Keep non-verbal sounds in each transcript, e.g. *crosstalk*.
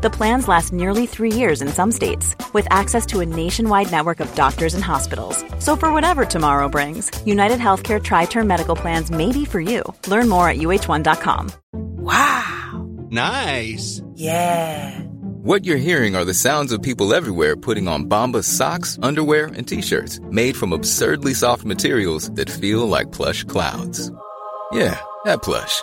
The plans last nearly three years in some states, with access to a nationwide network of doctors and hospitals. So, for whatever tomorrow brings, United Healthcare Tri Term Medical Plans may be for you. Learn more at uh1.com. Wow! Nice! Yeah! What you're hearing are the sounds of people everywhere putting on Bombas socks, underwear, and t-shirts made from absurdly soft materials that feel like plush clouds. Yeah, that plush.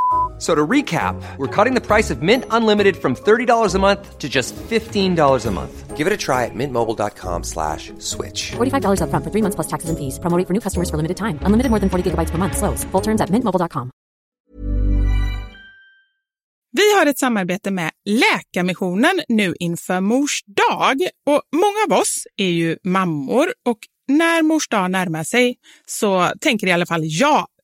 So to recap, we're cutting the price of Mint Unlimited from $30 a month to just $15 a month. Give it a try at mintmobile.com slash switch. $45 upfront for three months plus taxes and fees. Promo rate for new customers for limited time. Unlimited more than 40 gigabytes per month. Slows. Full terms at mintmobile.com. Vi har ett samarbete med Läkarmissionen nu inför Mors dag. Och många av oss är ju mammor och när Mors dag närmar sig så tänker i alla fall jag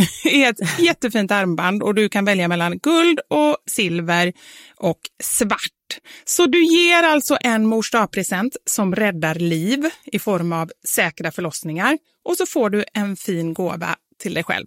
*laughs* är ett jättefint armband och du kan välja mellan guld och silver och svart. Så du ger alltså en mors present som räddar liv i form av säkra förlossningar och så får du en fin gåva till dig själv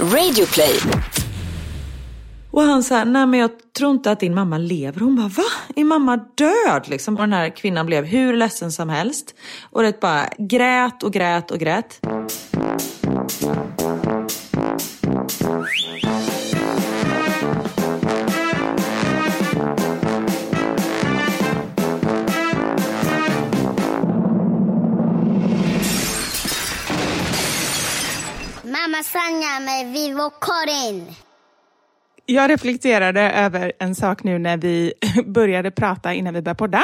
Radioplay. Och han sa, nej men jag tror inte att din mamma lever. Hon bara, va? Är mamma död? Liksom. Och den här kvinnan blev hur ledsen som helst. Och det bara grät och grät och grät. Mamma Sanja med Vivo Karin. Jag reflekterade över en sak nu när vi *laughs* började prata innan vi började podda.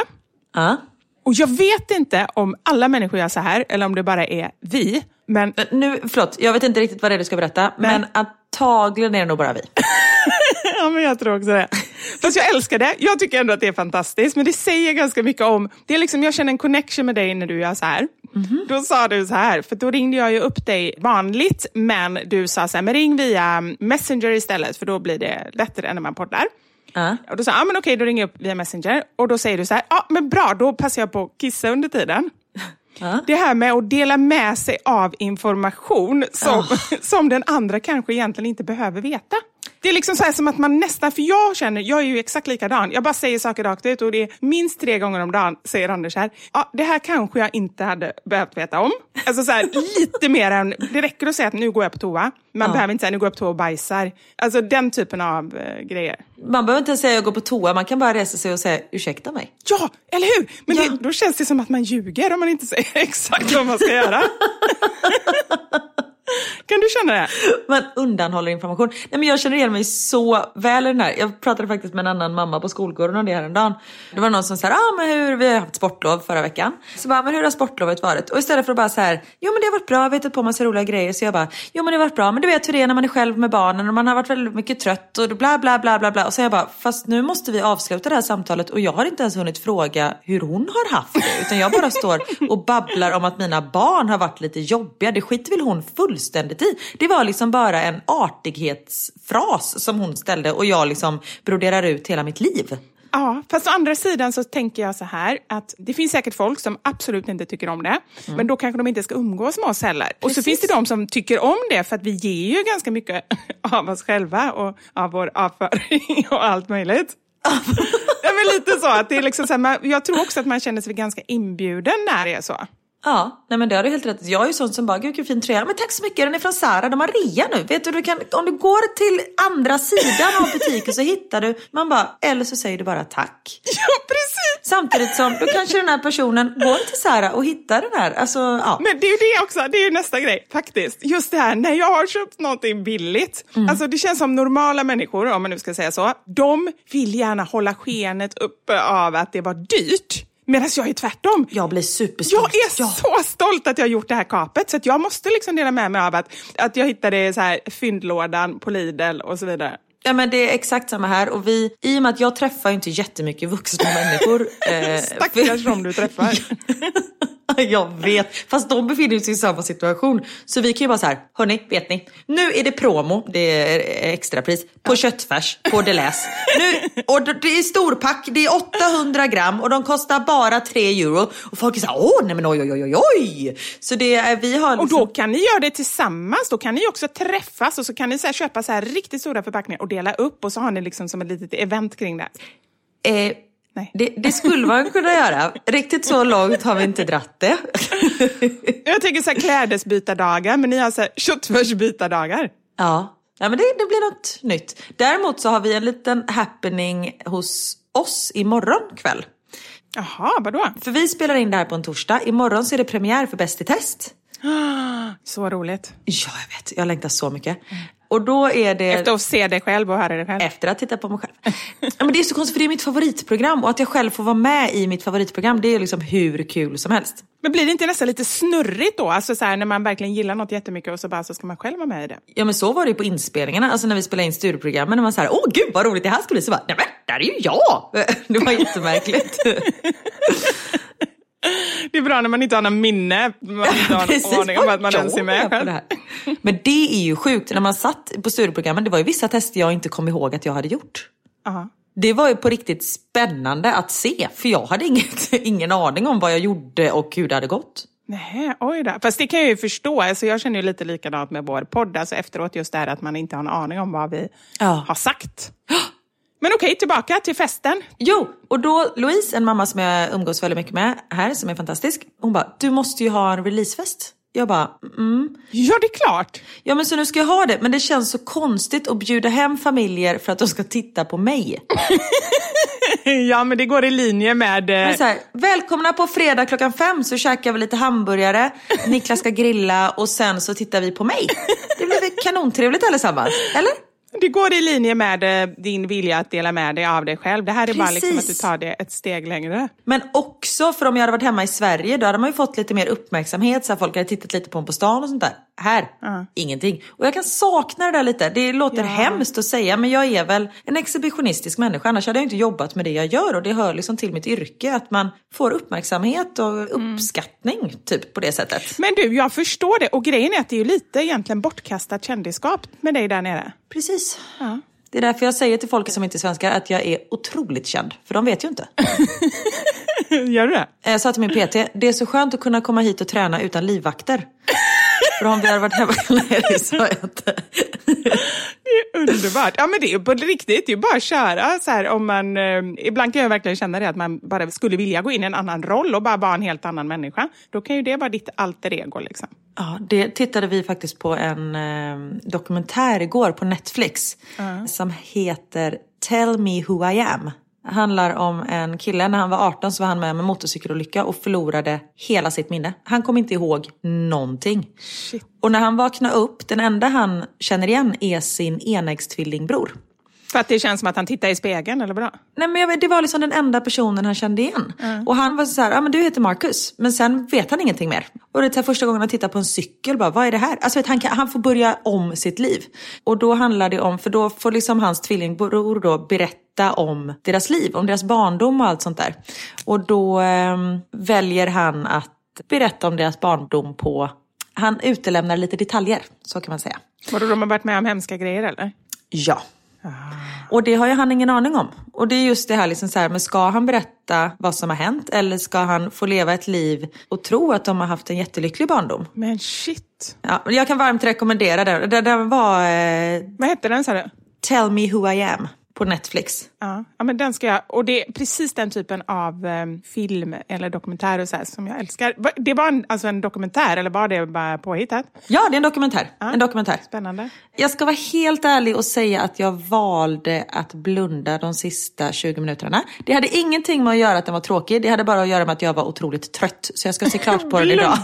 Ja. Och jag vet inte om alla människor gör så här eller om det bara är vi. Men Nu, förlåt, jag vet inte riktigt vad det är du ska berätta, men antagligen är det nog bara vi. *laughs* Ja, men jag tror också det. Fast jag älskar det. Jag tycker ändå att det är fantastiskt. Men det säger ganska mycket om... Det är liksom, jag känner en connection med dig när du gör så här. Då sa du så här, för då ringde jag ju upp dig vanligt, men du sa så här, men ring via Messenger istället, för då blir det lättare än när man poddar. Ja. Och då sa jag, ah, men okej, då ringer jag upp via Messenger. Och då säger du så här, ja ah, men bra, då passar jag på att kissa under tiden. *laughs* Det här med att dela med sig av information som, *laughs* som den andra kanske egentligen inte behöver veta. Det är liksom så här som att man nästan, för jag känner, jag är ju exakt likadan. Jag bara säger saker rakt ut och det är minst tre gånger om dagen säger Anders här, ja det här kanske jag inte hade behövt veta om. Alltså så här, lite mer än, det räcker att säga att nu går jag på toa. Man behöver inte säga nu går jag på toa och bajsar. Alltså den typen av eh, grejer. Man behöver inte säga jag går på toa, man kan bara resa sig och säga ursäkta mig. Ja, eller hur? Men Ja. det, då känns det som att man ljuger om man inte säger *laughs* exakt vad man ska göra. *laughs* *laughs* kan du känna det? Man undanhåller information. Nej, men jag känner igen mig så väl i den här. Jag pratade faktiskt med en annan mamma på skolgården om det häromdagen. Det var någon som sa, ah, men hur, vi har haft sportlov förra veckan. Så bara, men hur har sportlovet varit? Och istället för att bara så här, jo men det har varit bra, vi har hittat på massa roliga grejer. Så jag bara, jo men det har varit bra, men du vet hur det är när man är själv med barnen och man har varit väldigt mycket trött och bla bla bla bla bla. Och så jag bara, fast nu måste vi avsluta det här samtalet och jag har inte ens hunnit fråga hur hon har haft det. Utan jag bara står och babblar om att mina barn har varit lite jobbiga. Det skiter väl hon fullständigt i. Det var liksom bara en artighetsfras som hon ställde och jag liksom broderar ut hela mitt liv. Ja, fast å andra sidan så tänker jag så här att det finns säkert folk som absolut inte tycker om det, men då kanske de inte ska umgås med oss heller. Och så Precis. finns det de som tycker om det för att vi ger ju ganska mycket *laughs* av oss själva och av vår avföring *laughs* och allt möjligt. *laughs* ja, men lite så. Att det är liksom så här, jag tror också att man känner sig ganska inbjuden när det är så. Ja, nej men det har du helt rätt. Jag är ju sån som bara, gud vilken fin tröja. Men tack så mycket, den är från Zara, de har rea nu. Vet du, du kan, om du går till andra sidan av butiken så hittar du, man bara, eller så säger du bara tack. *laughs* Ja, precis! Samtidigt som då kanske den här personen går till Zara och hittar den här. Alltså, ja. Men det är ju det också, det är ju nästa grej faktiskt. Just det här när jag har köpt någonting billigt. Alltså det känns som normala människor, om man nu ska säga så, de vill gärna hålla skenet uppe av att det var dyrt. Medan jag är tvärtom. Jag blir superstolt. Jag är Ja. så stolt att jag har gjort det här kapet så jag måste liksom dela med mig av att, att jag hittade så här fyndlådan på Lidl och så vidare. Ja men det är exakt samma här och vi, i och med att jag träffar inte jättemycket vuxna människor. *laughs* eh, Stackars de du träffar. *laughs* *laughs* *laughs* Jag vet, fast de befinner sig i samma situation. Så vi kan ju bara så här, hörni, vet ni? Nu är det promo, det är extrapris, på köttfärs på Deleuze. Nu, och det är storpack, det är 800 gram och de kostar bara 3 euro. Och folk är så här, åh nej men oj oj oj oj. Så det är, vi har Och liksom, då kan ni göra det tillsammans, då kan ni också träffas och så kan ni så köpa så här riktigt stora förpackningar och dela upp och så har ni liksom som ett litet event kring det. eh, Nej. det, det skulle man kunna göra. Riktigt så långt har vi inte dratt det. Jag tänker så här klädesbytardagar, men ni har så här köttfärsbytardagar. Ja, ja men det, det blir något nytt. Däremot så har vi en liten happening hos oss imorgon kväll. Jaha, vadå? För vi spelar in det här på en torsdag. Imorgon så är det premiär för Bäst i test. *gasps* Så roligt. Ja, jag vet. Jag längtar så mycket. Och då är det... Efter att se dig själv och höra dig själv. Efter att titta på mig själv. Men det är så konstigt för det är mitt favoritprogram och att jag själv får vara med i mitt favoritprogram det är liksom hur kul som helst. Men blir det inte nästan lite snurrigt då? Alltså så här, när man verkligen gillar något jättemycket och så bara så ska man själv vara med i det. Ja men så var det ju på inspelningarna, alltså när vi spelade in studioprogrammen. När man såhär, åh gud vad roligt det här ska bli. Så bara, nej men där är ju jag! *laughs* Det var jättemärkligt. *laughs* *laughs* Det är bra när man inte har någon minne. Man *laughs* inte har någon aning om att man ens är med själv. det? Men det är ju sjukt, när man satt på studioprogrammen, det var ju vissa tester jag inte kom ihåg att jag hade gjort. Aha. Det var ju på riktigt spännande att se, för jag hade inget, *laughs* ingen aning om vad jag gjorde och hur det hade gått. Nej, oj då. Fast det kan jag ju förstå. Alltså jag känner ju lite likadant med vår podd. Alltså efteråt just det här att man inte har en aning om vad vi Ja. har sagt. *gasps* Men okej, tillbaka till festen. Jo, och då Louise, en mamma som jag umgås väldigt mycket med här, som är fantastisk. Hon bara, du måste ju ha en releasefest. Jag bara, mm. Ja, det är klart. Ja men så nu ska jag ha det, men det känns så konstigt att bjuda hem familjer för att de ska titta på mig. *laughs* Ja, men det går i linje med... eh, Men så här, välkomna på fredag klockan fem så käkar vi lite hamburgare, Niklas ska grilla och sen så tittar vi på mig. *laughs* Det blir väl kanontrevligt allesammans, eller? Det går i linje med eh, din vilja att dela med dig av dig själv. Det här är bara liksom att du Precis. tar det ett steg längre. Men också för om jag hade varit hemma i Sverige då hade man ju fått lite mer uppmärksamhet så folk hade tittat lite på en på stan och sånt där. Här, ingenting. Och jag kan sakna det där lite. Det låter hemskt att säga men jag är väl en exhibitionistisk människa annars hade jag inte jobbat med det jag gör och det hör liksom till mitt yrke att man får uppmärksamhet och uppskattning typ på det sättet. Men du, jag förstår det. Och grejen är att det är ju lite egentligen bortkastat kändisskap med dig där nere. Precis. Det är därför jag säger till folk som inte är svenskar att jag är otroligt känd. För de vet ju inte. *laughs* Gör du det? Jag sa till min PT, det är så skönt att kunna komma hit och träna utan livvakter. För om vi hade varit hemma... Nej, det sa jag inte. Det är underbart. Ja, men det är på riktigt. Det är ju bara att köra. Så här, om man, eh, ibland kan jag verkligen känna det att man bara skulle vilja gå in i en annan roll och bara vara en helt annan människa. Då kan ju det vara ditt alter ego. Liksom. Ja, det tittade vi faktiskt på en eh, dokumentär igår på Netflix. Som heter Tell me who I am. Handlar om en kille, när han var 18 så var han med om en motorcykelolycka och förlorade hela sitt minne. Han kom inte ihåg någonting. Och när han vaknar upp, den enda han känner igen är sin enäggstvilingbror. För att det känns som att han tittar i spegeln, eller vadå? Nej, men jag det var liksom den enda personen han kände igen. Och han var så här, ja men du heter Marcus. Men sen vet han ingenting mer. Och det är första gången han tittar på en cykel, bara, vad är det här? Alltså vet, han, kan, han får börja om sitt liv. Och då handlar det om, för då får liksom hans tvillingbror då berätta om deras liv, om deras barndom och allt sånt där. Och då ehm, väljer han att berätta om deras barndom på, han utelämnar lite detaljer, så kan man säga. Vadå, de har varit med om hemska grejer, eller? Ja. Och det har ju han ingen aning om. Och det är just det här, liksom så här, men ska han berätta vad som har hänt eller ska han få leva ett liv och tro att de har haft en jättelycklig barndom? Men shit. Ja, jag kan varmt rekommendera den. Den, den var eh, Vad hette den, sa du? Tell me who I am på Netflix. Ja, ja, men den ska jag... Och det är precis den typen av eh, film eller dokumentär och så som jag älskar. Det var en, alltså en dokumentär, eller var det bara påhittat? Ja, det är en dokumentär. En dokumentär. Spännande. Jag ska vara helt ärlig och säga att jag valde att blunda de sista 20 minuterna. Det hade ingenting med att göra att den var tråkig. Det hade bara att göra med att jag var otroligt trött. Så jag ska se klart på den idag. *laughs*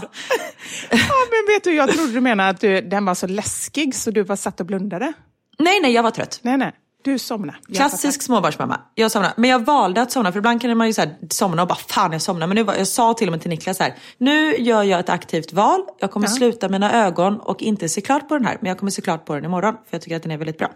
Ja, men vet du, jag trodde du menade att du, den var så läskig så du var satt och blundade. Nej, nej, jag var trött. Nej, nej. Du somnade. Klassisk småbarnsmamma. Jag somnade. Men jag valde att somna för ibland kan man ju så här somna och bara fan jag somnar. Men nu var, jag sa till och med till Niklas så här. Nu gör jag ett aktivt val. Jag kommer sluta mina ögon och inte se klart på den här. Men jag kommer se klart på den imorgon. För jag tycker att den är väldigt bra.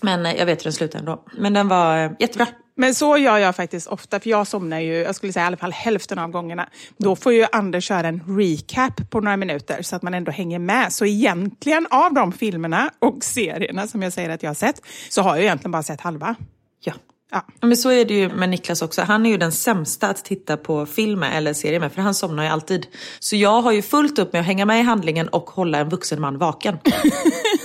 Men eh, jag vet hur den slutar ändå. Men den var eh, jättebra. Men så gör jag faktiskt ofta, för jag somnar ju, jag skulle säga i alla fall hälften av gångerna. Då får ju Anders köra en recap på några minuter så att man ändå hänger med. Så egentligen av de filmerna och serierna som jag säger att jag har sett, så har jag egentligen bara sett halva. Ja. Ja. Men så är det ju med Niklas också. Han är ju den sämsta att titta på film eller serie med. För han somnar ju alltid. Så jag har ju fullt upp med att hänga med i handlingen och hålla en vuxen man vaken. *laughs*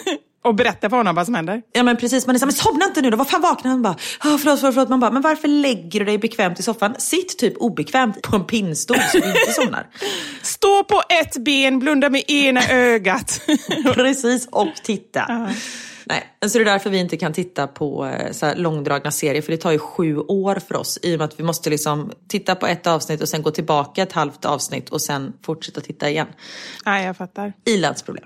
Och berätta för honom vad som händer. Ja men precis, man är såhär, men somna inte nu då, vad fan vaknar han bara? Oh, förlåt, förlåt, förlåt. Man bara, men varför lägger du dig bekvämt i soffan? Sitt typ obekvämt på en pinnstol så du inte somnar. *laughs* Stå på ett ben, blunda med ena ögat. *laughs* precis, och titta. Nej, så det är därför vi inte kan titta på eh, så långdragna serier för det tar ju sju år för oss i och med att vi måste liksom titta på ett avsnitt och sen gå tillbaka ett halvt avsnitt och sen fortsätta titta igen. Nej, jag fattar. Ilandsproblem.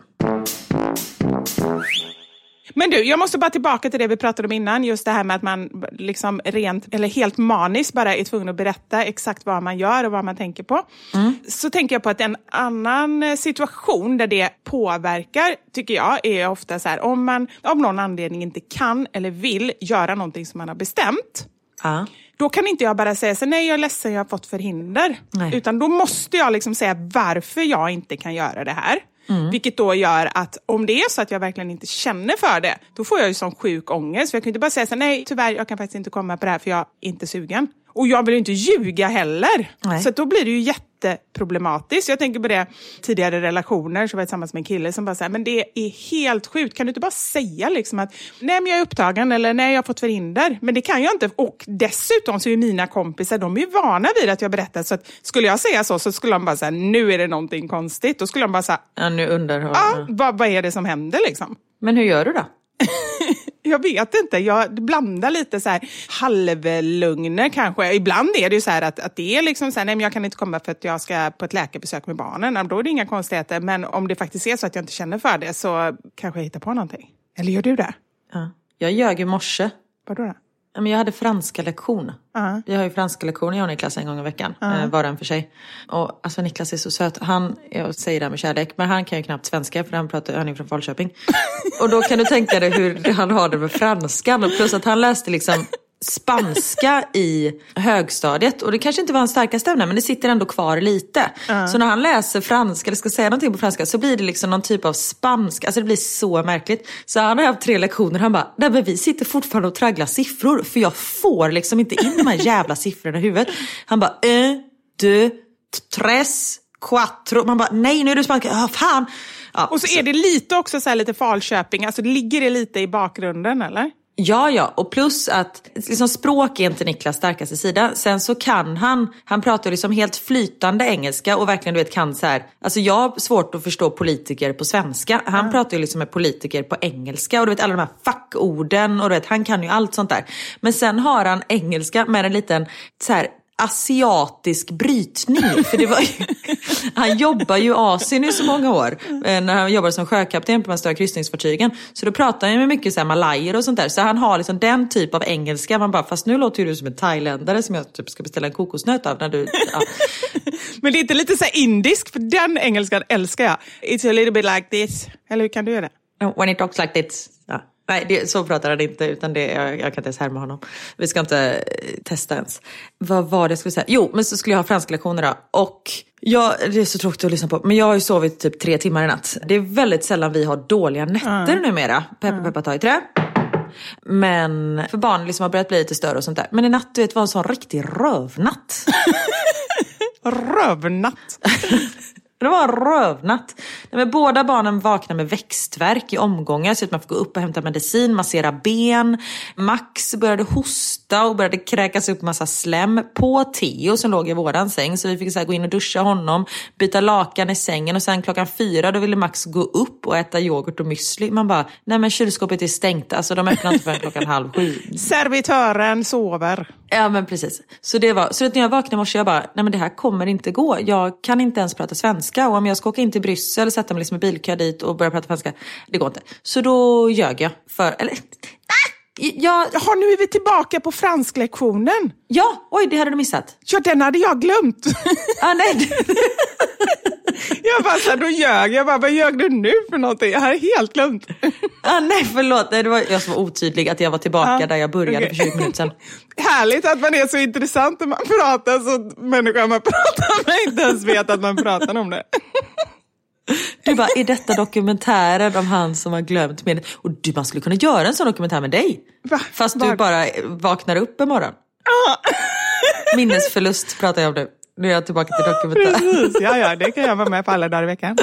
Men du, jag måste bara tillbaka till det vi pratade om innan. Just det här med att man liksom rent, eller helt maniskt bara är tvungen att berätta exakt vad man gör och vad man tänker på. Så tänker jag på att en annan eh, situation där det påverkar, tycker jag, är ofta så här om man av någon anledning inte kan eller vill göra någonting som man har bestämt. Ja. Då kan inte jag bara säga så nej jag är ledsen, jag har fått förhinder. Nej. Utan då måste jag liksom säga varför jag inte kan göra det här. Mm. Vilket då gör att om det är så att jag verkligen inte känner för det, då får jag ju sån sjuk ångest. För jag kan inte bara säga så nej tyvärr, jag kan faktiskt inte komma på det här för jag är inte sugen. Och jag vill ju inte ljuga heller. Nej. Så då blir det ju jätteproblematiskt. Jag tänker på det tidigare relationer, så var jag tillsammans med en kille som bara säger men det är helt sjukt, kan du inte bara säga liksom att nej men jag är upptagen eller nej jag har fått förhinder. Men det kan jag inte. Och dessutom så är mina kompisar, de är ju vana vid att jag berättar. Så att skulle jag säga så så skulle de bara säga nu är det någonting konstigt. Då skulle de bara säga Ja, nu underhåller ah, vad, vad är det som händer liksom? Men hur gör du då? *laughs* Jag vet inte, jag blandar lite så här halvlugner kanske. Ibland är det ju så här att, att det är liksom så här, nej men jag kan inte komma för att jag ska på ett läkarbesök med barnen. Då är det inga konstigheter. Men om det faktiskt är så att jag inte känner för det så kanske jag hittar på någonting. Eller gör du det? Ja. Jag ljög i morse. Vadå då? Men Jag hade franska lektion. Ja. Vi har ju franska lektioner jag och Niklas en gång i veckan. Uh. Var och en för sig. Och alltså Niklas är så söt. Han, jag säger det här med kärlek, men han kan ju knappt svenska för han pratar övning från Falköping. *laughs* och då kan du tänka dig hur han har det med franskan. Plus att han läste liksom spanska i högstadiet. Och det kanske inte var hans starkaste ämne men det sitter ändå kvar lite. Så när han läser franska eller ska säga någonting på franska så blir det liksom någon typ av spanska. Alltså det blir så märkligt. Så han har haft tre lektioner han bara, nej men vi sitter fortfarande och tragglar siffror för jag får liksom inte in de här jävla siffrorna i huvudet. Han bara, un, deux, tres, quattro. Man bara, nej nu är det spanska, ah, fan. Ja, Och så är det lite också så här lite Falköping, alltså ligger det lite i bakgrunden eller? Ja, ja. Och plus att liksom, språk är inte Niklas starkaste sida. Sen så kan han, han pratar liksom helt flytande engelska och verkligen du vet kan så här. Alltså jag har svårt att förstå politiker på svenska. Han pratar ju liksom med politiker på engelska och du vet alla de här fackorden och du vet han kan ju allt sånt där. Men sen har han engelska med en liten så här asiatisk brytning. För det var ju, *laughs* han jobbar ju i Asien i så många år. eh, När han jobbade som sjökapten på de stora kryssningsfartygen. Så då pratar han ju med mycket så här malajer och sånt där. Så han har liksom den typ av engelska. Man bara, fast nu låter ju du som en thailändare som jag typ ska beställa en kokosnöt av. När du, ja. *laughs* Men det är inte lite så indisk, för den engelskan älskar jag. It's a little bit like this. Eller hur kan du göra det? When it talks like this. Ja. Nej, det, så pratar han inte. Utan det, jag, jag kan inte ens härma honom. Vi ska inte eh, testa ens. Vad var det jag skulle säga? Jo, men så skulle jag ha franska lektioner då. Och jag, det är så tråkigt att lyssna på. Men jag har ju sovit typ tre timmar i natt. Det är väldigt sällan vi har dåliga nätter numera. Peppa peppa ta i trä. Men för barn liksom har börjat bli lite större och sånt där. Men i natt du vet, var en sån riktig rövnatt. *laughs* Rövnatt. *laughs* Det var en rövnatt. Nej, men båda barnen vaknade med växtverk i omgångar så att man fick gå upp och hämta medicin, massera ben. Max började hosta och började kräkas upp massa slem på Theo som låg i våran säng. Så vi fick så här, gå in och duscha honom, byta lakan i sängen och sen klockan fyra då ville Max gå upp och äta yoghurt och müsli. Man bara, nej men kylskåpet är stängt, alltså de öppnar inte förrän klockan halv sju. *laughs* Servitören sover. Ja men precis. Så det var, så att när jag vaknade i morse jag bara, nej men det här kommer inte gå. Jag kan inte ens prata svenska och om jag ska åka in till Bryssel sätta mig liksom i bilkö dit och börja prata svenska, det går inte. Så då ljög jag för, eller, *laughs* ah, jag, Jaha, nu är vi tillbaka på fransklektionen. ja, oj det hade du missat. Ja, den hade jag glömt. Ah, nej. *laughs* Jag bara, så här, då ljög jag. bara, vad ljög du nu för någonting? Jag hade helt glömt. *laughs* ah, nej förlåt, nej, det var jag som var otydlig att jag var tillbaka Ja, där jag började okej. för 20 minuter sedan. *laughs* Härligt att man är så intressant när man pratar så att människan man pratar med inte ens vet att man pratar om det. Du bara, är detta dokumentären om han som har glömt med Och du, man skulle kunna göra en sån dokumentär med dig. Va? Fast du Var- bara vaknar upp en morgon. Minnesförlust pratar jag om nu. Nu är jag tillbaka till dokumentär. Precis, ja, ja, det kan jag vara med på alla dagar i veckan.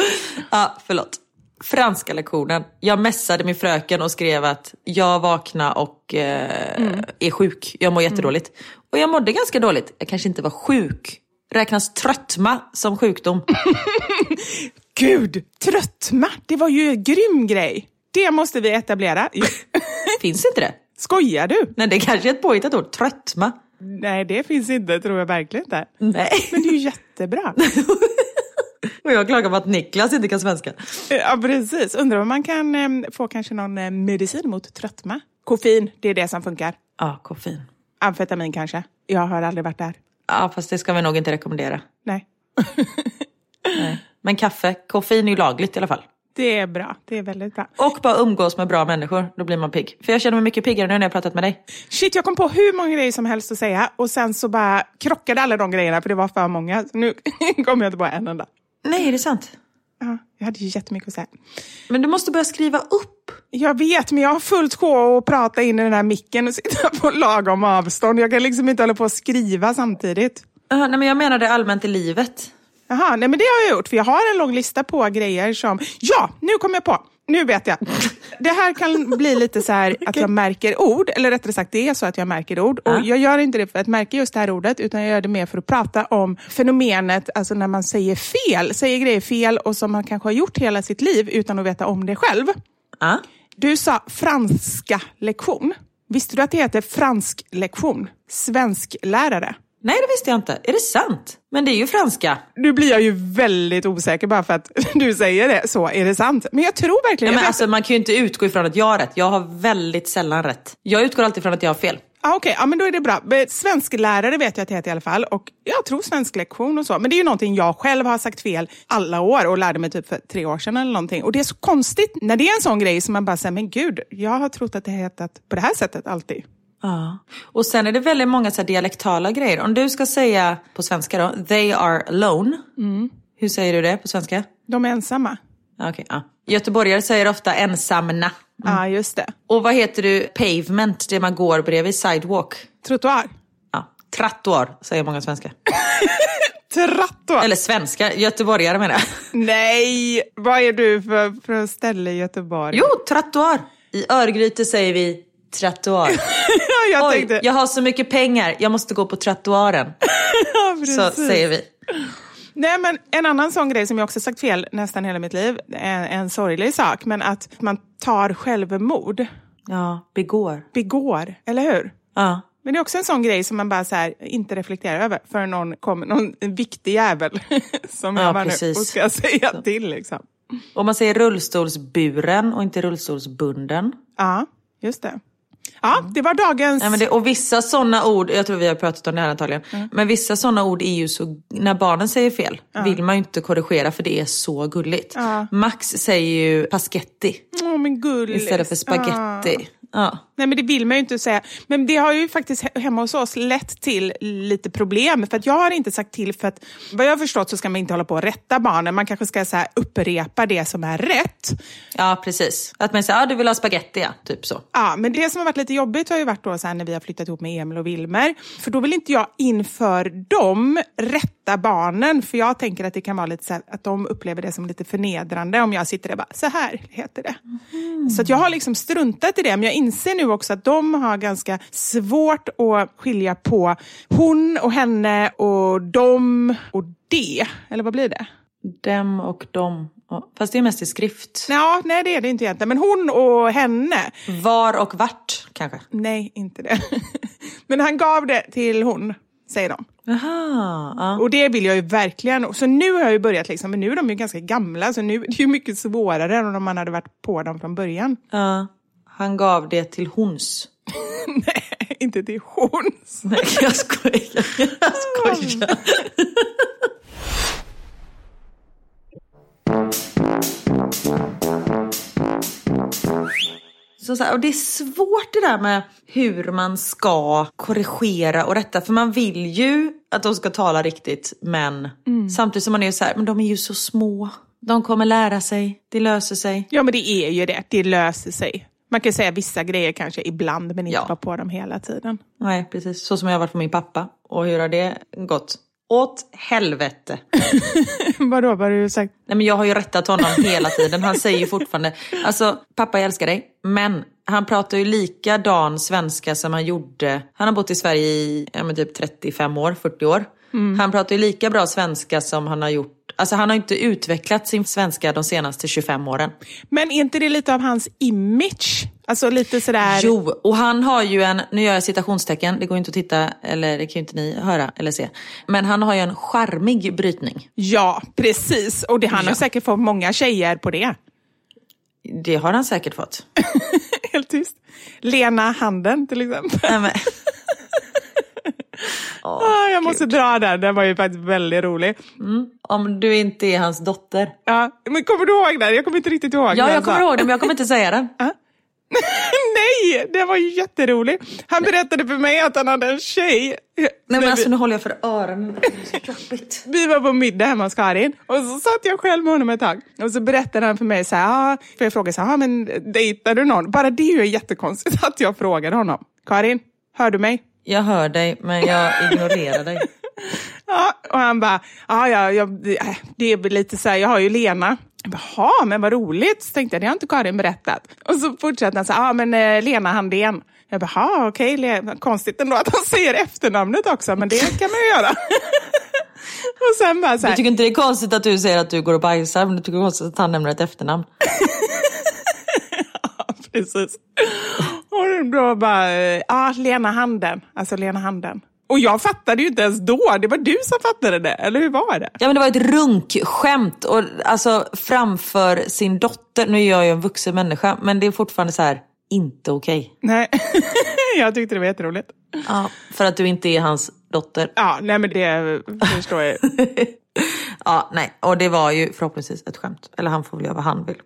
Ja, förlåt. Franska lektionen. Jag messade min fröken och skrev att jag vaknar och eh, är sjuk. Jag mår jättedåligt. Och jag mådde ganska dåligt. Jag kanske inte var sjuk. Räknas tröttma som sjukdom? *laughs* Gud, tröttma, det var ju en grym grej. Det måste vi etablera. *laughs* Finns inte det? Skojar du? Nej, det kanske är ett påhittat ord. Tröttma. Nej, det finns inte, tror jag verkligen inte. Nej. Men det är ju jättebra. *laughs* Och jag klagar på att Niklas inte kan svenska. Ja, precis. Undrar om man kan eh, få kanske någon eh, medicin mot tröttma. Koffein, det är det som funkar. Ja, koffein. Amfetamin kanske. Jag har aldrig varit där. Ja, fast det ska vi nog inte rekommendera. Nej. Nej. Men kaffe, koffein är ju lagligt i alla fall. Det är bra. Det är väldigt bra. Och bara umgås med bra människor, då blir man pigg. För jag känner mig mycket piggare nu när jag har pratat med dig. Shit, jag kom på hur många grejer som helst att säga och sen så bara krockade alla de grejerna för det var för många. Så nu *laughs* kommer jag inte på en enda. Nej, är det sant? Ja, jag hade ju jättemycket att säga. Men du måste börja skriva upp. Jag vet, men jag har fullt sjå att prata in i den här micken och sitta *laughs* på lagom avstånd. Jag kan liksom inte hålla på och skriva samtidigt. Uh, nej, men jag menade allmänt i livet. Jaha, nej men det har jag gjort. För jag har en lång lista på grejer som... Ja, nu kom jag på! Nu vet jag. Det här kan bli lite så här *laughs* att jag märker ord, eller rättare sagt det är så att jag märker ord. Och Ja. Jag gör inte det för att märka just det här ordet, utan jag gör det mer för att prata om fenomenet, alltså när man säger fel, säger grejer fel och som man kanske har gjort hela sitt liv utan att veta om det själv. Ja. Du sa franska lektion. Visste du att det heter fransk lektion? Svensklärare. Nej, det visste jag inte. Är det sant? Men det är ju franska. Nu blir jag ju väldigt osäker bara för att *laughs* du säger det. Så är det sant? Men jag tror verkligen... Ja, men jag alltså, man kan ju inte utgå ifrån att jag har rätt. Jag har väldigt sällan rätt. Jag utgår alltid från att jag har fel. Ah, Okej, ja, men då är det bra. Svensklärare vet jag att det heter i alla fall. Och jag tror svensklektion och så. Men det är ju någonting jag själv har sagt fel alla år och lärde mig typ för tre år sedan eller någonting. Och det är så konstigt när det är en sån grej som man bara säger, men gud, jag har trott att det hetat på det här sättet alltid. Ja. Och sen är det väldigt många så dialektala grejer. Om du ska säga på svenska då, they are alone. Hur säger du det på svenska? De är ensamma. Okej, ja. Göteborgare säger ofta ensamna. Ja, just det. Och vad heter du pavement, det man går bredvid, sidewalk? Trottoar. Ja, trattoar säger många svenskar. *laughs* Trattoar. Eller svenska, göteborgare menar jag. Nej, vad är du för, för ställe i Göteborg? Jo, trattoar. I Örgryte säger vi trottoar. *laughs* jag Oj, tänkte... jag har så mycket pengar, jag måste gå på trottoaren. *laughs* Ja, Så säger vi. Nej, men en annan sån grej som jag också sagt fel nästan hela mitt liv, en, en sorglig sak, men att man tar självmord, Ja, begår. begår, eller hur? Ja. Men det är också en sån grej som man bara så här, inte reflekterar över för någon kommer, någon viktig jävel *laughs* som Ja, jag var nu och ska säga till. Liksom. Och man säger rullstolsburen och inte rullstolsbunden. Ja, just det. Ja, det var dagens... Nej, men det, och vissa sådana ord, jag tror vi har pratat om det här antagligen, Mm. men vissa sådana ord är ju så, när barnen säger fel vill man ju inte korrigera för det är så gulligt. Max säger ju paschetti Åh, men gullis. istället för spaghetti. Ja. Nej, men det vill man ju inte säga. Men det har ju faktiskt he- hemma hos oss lett till lite problem. För att jag har inte sagt till, för att vad jag har förstått så ska man inte hålla på och rätta barnen. Man kanske ska så här, upprepa det som är rätt. ja, precis. Att man säger, ja du vill ha spaghetti ja, typ så. Ja, men det som har varit lite jobbigt har ju varit då så här när vi har flyttat ihop med Emil och Wilmer. För då vill inte jag inför dem rätta barnen. För jag tänker att det kan vara lite så här, att de upplever det som lite förnedrande om jag sitter där och bara, så här heter det. Så att jag har liksom struntat i det. Men jag inser nu också att de har ganska svårt att skilja på hon och henne och dem och det. Eller vad blir det? Dem och dem. Fast det är mest i skrift. Ja, nej det är det inte egentligen. Men hon och henne. Var och vart kanske. Nej, inte det. *laughs* Men han gav det till hon, säger de. Jaha, ja. Och det vill jag ju verkligen. Så nu har jag ju börjat, liksom, men nu är de ju ganska gamla, så nu är det ju mycket svårare än om man hade varit på dem från början. ja. Han gav det till hons. *laughs* Nej, inte till hon. *laughs* Nej, jag skojar. Jag skojar. Så, så här, och det är svårt det där med hur man ska korrigera och rätta. För man vill ju att de ska tala riktigt men samtidigt som man är så här, men de är ju så små. De kommer lära sig, det löser sig. Ja, men det är ju det. Det löser sig. Man kan säga vissa grejer kanske ibland, men inte Ja. vara på dem hela tiden. Nej, precis. Så som jag har varit på min pappa. Och hur har det gått? Åt helvete. *laughs* Vadå, vad har du sagt? Nej, men jag har ju rättat honom hela tiden. Han säger ju fortfarande, alltså pappa jag älskar dig, men han pratar ju likadan svenska som han gjorde. Han har bott i Sverige i ja, typ 35 år, 40 år. Han pratar ju lika bra svenska som han har gjort, alltså han har inte utvecklat sin svenska de senaste 25 åren. Men är inte det lite av hans image? Alltså lite sådär... Jo, och han har ju en, nu gör jag citationstecken, det går inte att titta, eller det kan ju inte ni höra eller se. Men han har ju en charmig brytning. Ja, precis. Och det, han har Ja. säkert fått många tjejer på det. Det har han säkert fått. *laughs* Helt tyst. Lena Handen till exempel. *laughs* Ah, jag måste dra den, den var ju faktiskt väldigt rolig. Om du inte är hans dotter. Ja, men kommer du ihåg den? Jag kommer inte riktigt ihåg Ja, den, jag kommer så. ihåg det men jag kommer inte säga den. *laughs* *laughs* Nej, det var ju jätterolig. Han berättade för mig att han hade en tjej. Nej men alltså nu håller jag för öronen. Det är så jobbigt. *laughs* vi var på middag hemma hos Karin och så satt jag själv med honom ett tag. Och så berättade han för mig så här, ah, för jag frågade så här, ah, men dejtar du någon? Bara det är ju jättekonstigt att jag frågade honom. Karin, hör du mig? Jag hör dig men jag *laughs* ignorerar dig. Ja, och han bara, ja, ja, ja, det- äh, det är lite så här, jag har ju Lena. Jaha, men vad roligt. Så tänkte jag, det har inte Karin berättat. Och så fortsatte han så här, ja men eh, Lena Handén. Jag bara, "Ja, okej, Le- konstigt ändå att han säger efternamnet också, men det kan man ju göra. *laughs* och sen bara så här, tycker inte det är konstigt att du säger att du går och bajsar men du tycker det är konstigt att han nämner ett efternamn. *laughs* precis. Och då bara, eh, ja, Lena Handen. Alltså Lena Handen. Och jag fattade ju inte ens då. Det var du som fattade det, eller hur var det? Ja men det var ett runkskämt och alltså framför sin dotter. Nu är jag ju en vuxen människa men det är fortfarande så här inte okej. Nej, *laughs* jag tyckte det var jätteroligt. Ja, för att du inte är hans dotter. Ja, nej men det förstår jag *laughs* Ja, nej. Och det var ju förhoppningsvis ett skämt. Eller han får väl göra vad han vill.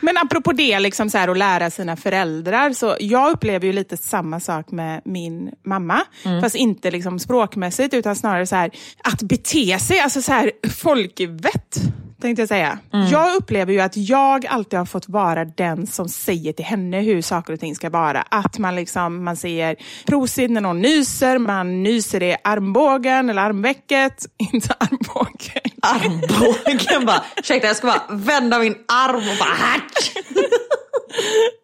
Men apropå det, liksom så här, att lära sina föräldrar. Så jag upplever ju lite samma sak med min mamma. Mm. Fast inte liksom språkmässigt, utan snarare så här, att bete sig. Alltså så här, folkvett, tänkte jag säga. Mm. Jag upplever ju att jag alltid har fått vara den som säger till henne hur saker och ting ska vara. Att man, liksom, man säger prosit när någon nyser, man nyser i armbågen eller armvecket. *laughs* Inte armbågen. Armbågen bara, ursäkta jag ska bara vända min arm och bara hack. *laughs*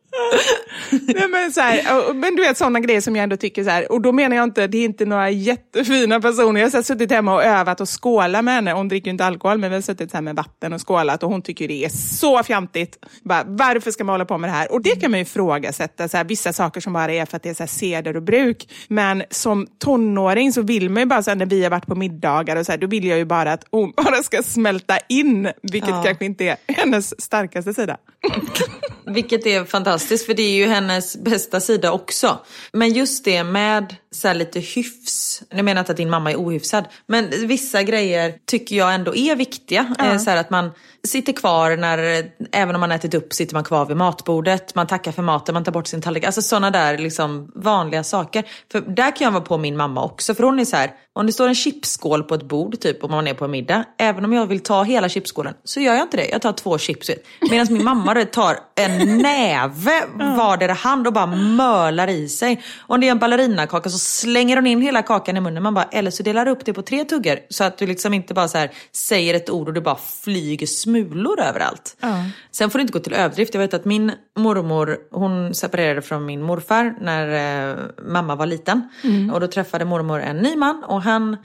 Nej, men, så här, men du vet sådana grejer som jag ändå tycker så här, och då menar jag inte, det är inte några jättefina personer. Jag har så här, suttit hemma och övat och skålat med henne. Hon dricker ju inte alkohol, men vi har suttit så med vatten och skålat och hon tycker det är så fjantigt. Bara, varför ska man hålla på med det här? Och det kan man ju ifrågasätta, så här, vissa saker som bara är för att det är så seder och bruk. Men som tonåring så vill man ju bara, så när vi har varit på middagar och så då vill jag ju bara att hon *laughs* bara ska smälta in, vilket Ja. kanske inte är hennes starkaste sida. *laughs* Vilket är fantastiskt för det är ju hennes bästa sida också. Men just det med så här lite hyfs. Jag menar inte att din mamma är ohyfsad. Men vissa grejer tycker jag ändå är viktiga. Eh, Så här att man sitter kvar när, även om man ätit upp, sitter man kvar vid matbordet. Man tackar för maten, man tar bort sin tallrik. Alltså sådana där liksom vanliga saker. För där kan jag vara på min mamma också. För hon är så här, om det står en chipsskål på ett bord typ om man är på en middag. Även om jag vill ta hela chipsskålen så gör jag inte det. Jag tar två chips. Medan min mamma tar en *laughs* näve vardera hand och bara mölar i sig. Om det är en ballerinakaka så slänger hon in hela kakan i munnen. Man bara, eller så delar du upp det på tre tuggor. Så att du liksom inte bara så här säger ett ord och det bara flyger smulor överallt. Sen får det inte gå till överdrift. Jag vet att min mormor, hon separerade från min morfar när eh, mamma var liten. Och då träffade mormor en ny man och han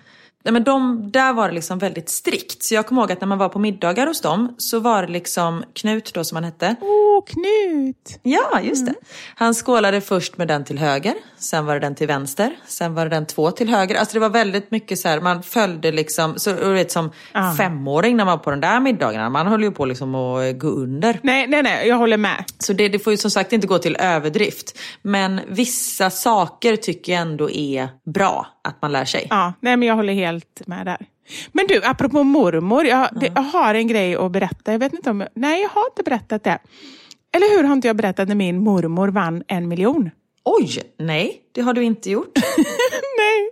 Nej, men de, där var det liksom väldigt strikt. Så jag kommer ihåg att när man var på middagar hos dem så var det liksom Knut då som han hette. Åh, Knut! Ja, just det. Han skålade först med den till höger, sen var det den till vänster, sen var det den två till höger. Alltså det var väldigt mycket så här, man följde liksom, så du vet som femåring när man var på den där middagarna, man höll ju på liksom att gå under. Nej, nej, nej, jag håller med. Så det, det får ju som sagt inte gå till överdrift. Men vissa saker tycker jag ändå är bra att man lär sig. Ja, nej, men jag håller helt med där. Men du, apropå mormor, jag, det, jag har en grej att berätta. Jag vet inte om, nej, jag har inte berättat det. Eller hur har inte jag berättat när min mormor vann en miljon? Oj, nej, det har du inte gjort. *laughs* nej.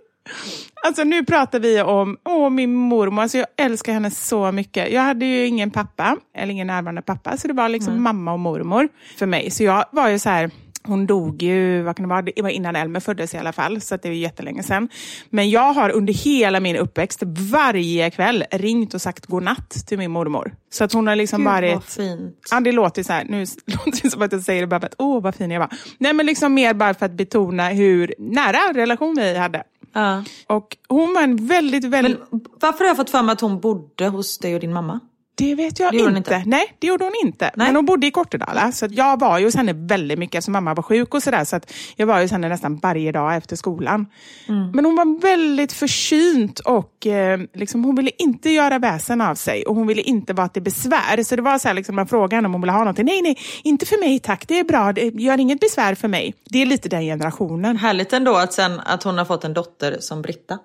Alltså nu pratar vi om åh, min mormor. Alltså, jag älskar henne så mycket. Jag hade ju ingen pappa, eller ingen närvarande pappa, så det var liksom mamma och mormor för mig. Så jag var ju så här, hon dog ju, vad kan det vara, det var innan Elmer föddes i alla fall, så att det är ju jättelänge sedan. Men jag har under hela min uppväxt varje kväll ringt och sagt godnatt till min mormor. Så att hon har liksom Gud, varit... vad fint. Ja, det låter så här, nu *laughs* låter det som att jag säger det bara för att, åh vad fin jag var. Nej, men liksom mer bara för att betona hur nära relation vi hade. Ja. Och hon var en väldigt, väldigt... Men varför har jag fått för mig att hon bodde hos dig och din mamma? Det vet jag Det inte. inte. Nej, det gjorde hon inte. Nej. Men hon bodde i Kortedala. Så att jag var ju hos henne väldigt mycket eftersom mamma var sjuk och sådär. Så jag var ju hos henne nästan varje dag efter skolan. Mm. Men hon var väldigt försynt och eh, liksom, hon ville inte göra väsen av sig. Och hon ville inte vara till besvär. Så det var så här, liksom, man frågade henne om hon ville ha någonting. Nej, nej, inte för mig tack. Det är bra. Det gör inget besvär för mig. Det är lite den generationen. Härligt ändå att, sen, att hon har fått en dotter som Britta.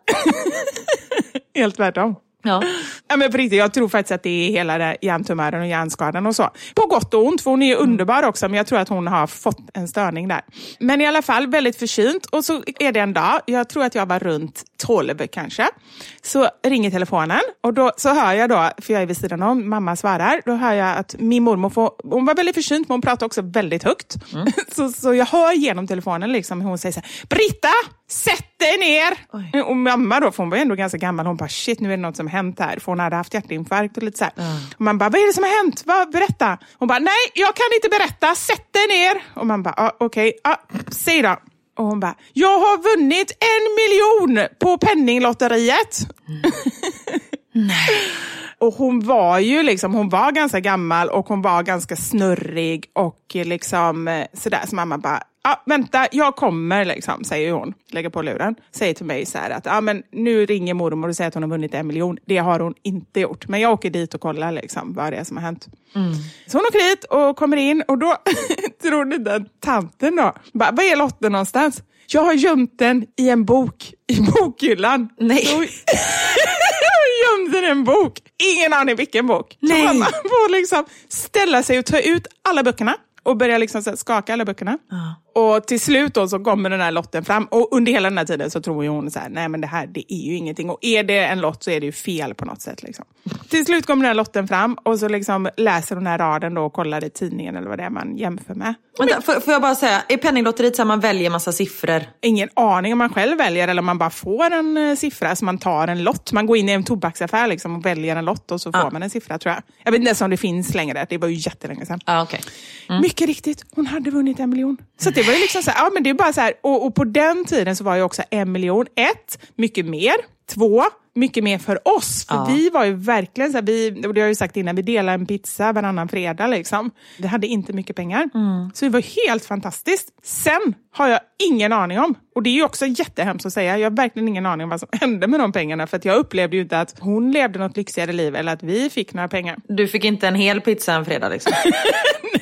*laughs* Helt tvärtom. Ja. Ja, men på riktigt, jag tror faktiskt att det är hela hjärntumören och hjärnskadan och så. På gott och ont, för hon är ju underbar också, men jag tror att hon har fått en störning där. Men i alla fall väldigt försynt. Och så är det en dag, jag tror att jag var runt 12 kanske, så ringer telefonen och då så hör jag då, för jag är vid sidan om, mamma svarar, då hör jag att min mormor får, hon var väldigt försynt, men hon pratade också väldigt högt. *laughs* så, så jag hör genom telefonen liksom hur hon säger så här, Britta, sätt dig ner! Och mamma då, för hon var ändå ganska gammal, hon bara shit, nu är det något som hänt här. För hon hade haft hjärtinfarkt och lite så här. Och man bara, vad är det som har hänt? Vad, berätta! Hon bara, nej, jag kan inte berätta, sätt dig ner! Och man bara, ah, okej, ah, säg då. Och hon bara, jag har vunnit en miljon på Penninglotteriet. *laughs* Och hon var ju liksom, hon var ganska gammal och hon var ganska snurrig och liksom eh, sådär. Så mamma bara, ja, vänta, jag kommer liksom, säger hon. Lägger på luren. Säger till mig så här att ja, men nu ringer mormor och säger att hon har vunnit en miljon. Det har hon inte gjort. Men jag åker dit och kollar liksom, vad det är som har hänt. Så hon åker dit och kommer in och då *laughs* tror ni den tanten då, bara, vad är lotten någonstans? Jag har gömt den i en bok i bokhyllan. Nej. Så- *laughs* jag gömde en bok. Ingen aning vilken bok. Nej. Så mamma får liksom ställa sig och ta ut alla böckerna och börja liksom skaka alla böckerna. Och till slut då så kommer den här lotten fram och under hela den här tiden så tror ju hon så här, nej men det här det är ju ingenting och är det en lott så är det ju fel på något sätt. Liksom. Till slut kommer den här lotten fram och så liksom läser hon den här raden då och kollar i tidningen eller vad det är man jämför med. Vänta, får, får jag bara säga, är penninglotteriet så att man väljer massa siffror? Ingen aning om man själv väljer eller om man bara får en eh, siffra, så man tar en lott. Man går in i en tobaksaffär liksom och väljer en lott och så får man en siffra tror jag. Jag vet inte ens om det finns längre, det var ju jättelänge sedan. Ja, okej. Mycket riktigt, hon hade vunnit en miljon. Så det var ju liksom så här, ja men det är bara så här, och, och på den tiden så var ju också en miljon, ett, mycket mer, två, mycket mer för oss. För Ja. vi var ju verkligen så här, vi, och det har jag ju sagt innan, vi delade en pizza varannan fredag liksom. Vi hade inte mycket pengar. Så det var helt fantastiskt. Sen har jag ingen aning om, och det är ju också jättehemskt att säga, jag har verkligen ingen aning om vad som hände med de pengarna. För att jag upplevde ju inte att hon levde något lyxigare liv eller att vi fick några pengar. Du fick inte en hel pizza en fredag liksom? *laughs*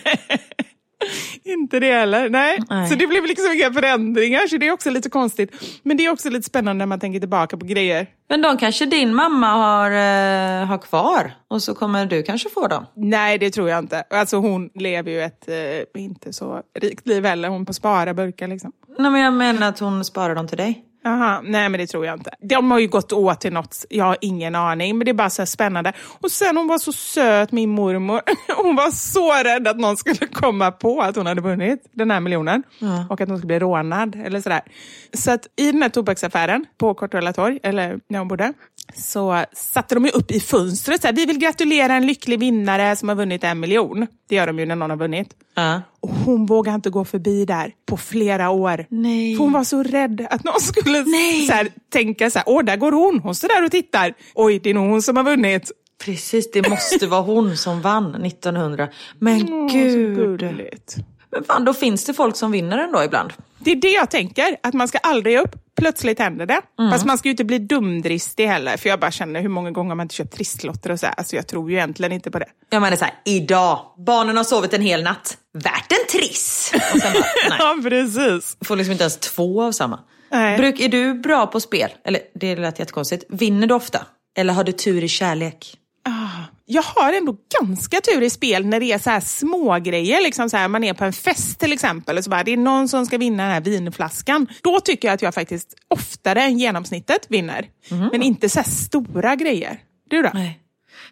*laughs* Inte det heller. Nej. Nej. Så det blev liksom inga förändringar, så det är också lite konstigt. Men det är också lite spännande när man tänker tillbaka på grejer. Men de kanske din mamma har, eh, har kvar och så kommer du kanske få dem. Nej, det tror jag inte. Alltså hon lever ju ett eh, inte så rikt liv heller. Hon på spara burkar liksom. Nej men jag menar att hon sparar dem till dig. Aha, nej men det tror jag inte. De har ju gått åt till något, jag har ingen aning. Men det är bara så spännande. Och sen hon var så söt, min mormor. *laughs* Hon var så rädd att någon skulle komma på att hon hade vunnit den här miljonen. Och att hon skulle bli rånad eller sådär. Så att i den här tobaksaffären på Kortuella torg, eller när hon bodde, så satte de ju upp i fönstret så här, vi vill gratulera en lycklig vinnare som har vunnit en miljon. Det gör de ju när någon har vunnit. Ja. Och hon vågade inte gå förbi där på flera år. Nej. För hon var så rädd att någon skulle Nej. så här, tänka så här, åh där går hon, hon står där och tittar. Oj, det är nog hon som har vunnit. Precis, det måste vara hon som vann *laughs* 1900. Men så gud. gulligt. Men fan, då finns det folk som vinner ändå ibland. Det är det jag tänker, att man ska aldrig ge upp. Plötsligt händer det. Mm. Fast man ska ju inte bli dumdristig heller. För jag bara känner, hur många gånger har man inte köpt trisslotter och så här. Alltså jag tror ju egentligen inte på det. Jag menar så här, idag, barnen har sovit en hel natt. Värt en triss! Och sen bara, *laughs* nej. Ja, precis. Får liksom inte ens två av samma. Nej. Bruk, är du bra på spel? Eller det lät jättekonstigt. Vinner du ofta? Eller har du tur i kärlek? Jag har ändå ganska tur i spel när det är så här små grejer. Liksom så här, man är på en fest till exempel och så bara, det är någon som ska vinna den här vinflaskan. Då tycker jag att jag faktiskt oftare än genomsnittet vinner. Men inte så stora grejer. Du då? Nej.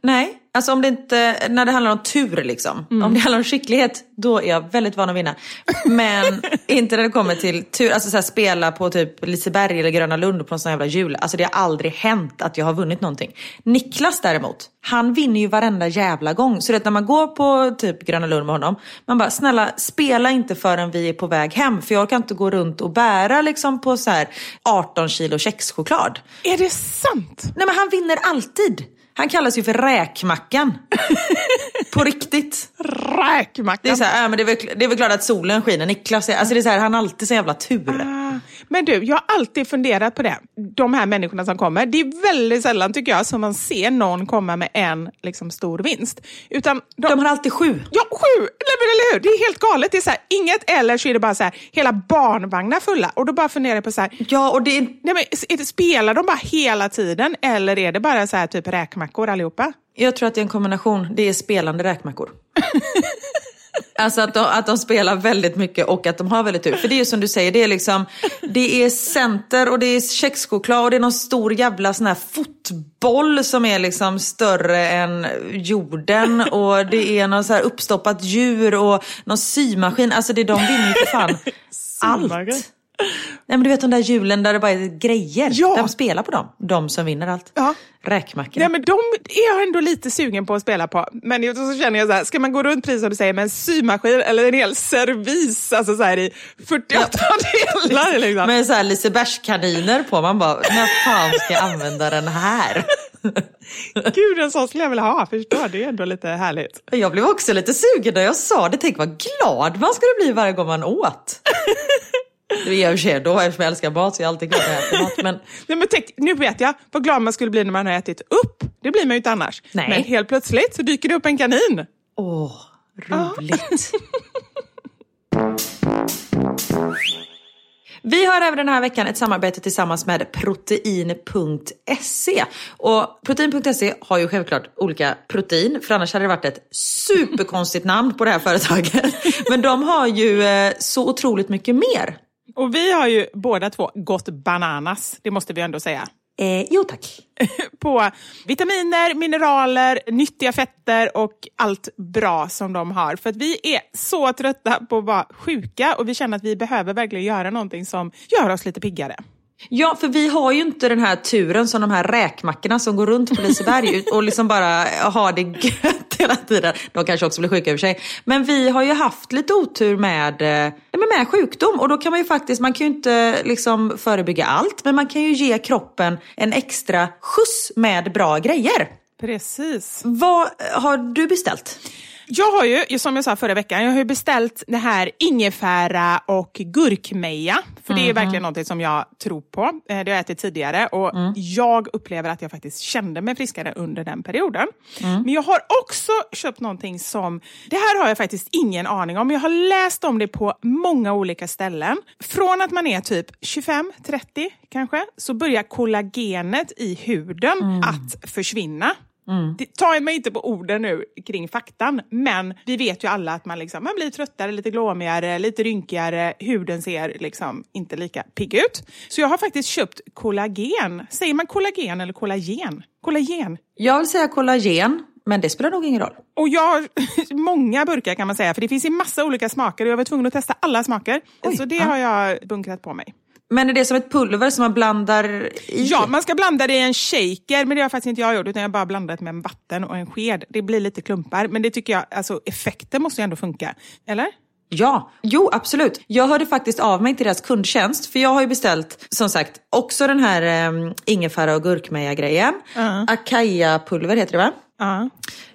Nej, alltså om det inte, när det handlar om tur liksom. Om det handlar om skicklighet, då är jag väldigt van att vinna. Men *laughs* inte när det kommer till tur, alltså så här, spela på typ Liseberg eller Gröna Lund på någon sån jävla jul. Alltså det har aldrig hänt att jag har vunnit någonting. Niklas däremot, han vinner ju varenda jävla gång. Så det när man går på typ Gröna Lund med honom, man bara snälla spela inte förrän vi är på väg hem. För jag orkar inte gå runt och bära liksom på så här 18 kilo kexchoklad. Är det sant? Nej men han vinner alltid. Han kallas ju för räkmackan. *laughs* På riktigt. Räkmackan. Det är, så här, ja, men det, är väl, det är väl klart att solen skiner. Niklas är, alltså det är så här, han har alltid så jävla tur. Ah, Men du, jag har alltid funderat på det. De här människorna som kommer. Det är väldigt sällan tycker jag som man ser någon komma med en liksom, stor vinst. Utan de, De har alltid sju. Ja, sju! Eller hur? Det är helt galet. Det är så här, inget eller så är det bara så här, hela barnvagnar fulla. Och då bara funderar jag på så här, Ja, och det nej, men, spelar de bara hela tiden eller är det bara så här typ räkmackor allihopa? jag tror att det är en kombination. Det är spelande räkmackor. *laughs* Alltså att de, att de spelar väldigt mycket och att de har väldigt tur. För det är ju som du säger, det är liksom Det är center och det är kexchoklad och det är någon stor jävla sån här fotboll som är liksom större än jorden. Och det är någon så här uppstoppat djur och någon symaskin. Alltså det är de vinner ju för fan *laughs* allt. Nej men du vet de där hjulen där det bara är grejer. Ja. De spelar på dem. De som vinner allt. Ja. Räkmackorna. Nej, men de är jag ändå lite sugen på att spela på. Men så känner jag så här, ska man gå runt precis som du säger med en symaskin eller en hel servis alltså så här i 48 delar? Liksom. Med så här Lisebergskaniner på. Man bara, när fan ska jag använda den här? Gud, en sån skulle jag vilja ha. Förstår, det är ändå lite härligt. Jag blev också lite sugen när jag sa det. Tänk vad glad man skulle bli varje gång man åt. Det gör jag för då eftersom jag älskar mat så jag är alltid glad att jag äter mat. Men *laughs* Nej, men tänk, nu vet jag vad glad man skulle bli när man har ätit upp. Det blir man ju inte annars. Nej. Men helt plötsligt så dyker det upp en kanin. åh, roligt. *laughs* Vi har även den här veckan ett samarbete tillsammans med protein.se. Och protein.se har ju självklart olika protein, för annars hade det varit ett superkonstigt namn på det här företaget. *laughs* Men de har ju eh, så otroligt mycket mer. Och vi har ju båda två gått bananas, det måste vi ändå säga. Eh, jo tack. *laughs* på vitaminer, mineraler, nyttiga fetter och allt bra som de har. För att vi är så trötta på att vara sjuka och vi känner att vi behöver verkligen göra någonting som gör oss lite piggare. Ja, för vi har ju inte den här turen som de här räkmackorna som går runt på Liseberg *laughs* och liksom bara har det gött hela tiden. De kanske också blir sjuka i och för sig. Men vi har ju haft lite otur med, eh, med, med sjukdom och då kan man ju faktiskt, man kan ju inte liksom förebygga allt, men man kan ju ge kroppen en extra skjuts med bra grejer. Precis. Vad har du beställt? Jag har ju, som jag sa förra veckan, jag har ju beställt det här ingefära och gurkmeja. För det är verkligen något som jag tror på. Eh, Det har jag ätit tidigare och jag upplever att jag faktiskt kände mig friskare under den perioden. Men jag har också köpt någonting som, det här har jag faktiskt ingen aning om. Jag har läst om det på många olika ställen. Från att man är typ 25-30 kanske, så börjar kollagenet i huden att försvinna. Det, ta mig inte på orden nu kring faktan, men vi vet ju alla att man, liksom, man blir tröttare, lite glåmigare, lite rynkigare, huden ser liksom inte lika pigg ut. Så jag har faktiskt köpt kollagen. Säger man kollagen eller kollagen? Kollagen. Jag vill säga kollagen, men det spelar nog ingen roll. Och jag har *laughs* många burkar kan man säga, för det finns i massa olika smaker och jag var tvungen att testa alla smaker. Oj, så det ja. har jag bunkrat på mig. Men är det som ett pulver som man blandar i? Ja, man ska blanda det i en shaker, men det har faktiskt inte jag gjort, utan jag har bara blandat med vatten och en sked. Det blir lite klumpar, men det tycker jag, alltså effekten måste ju ändå funka. Eller? Ja, jo absolut. Jag hörde faktiskt av mig till deras kundtjänst för jag har ju beställt som sagt också den här um, ingefära och gurkmeja grejen. Akaya-pulver heter det va? Ja.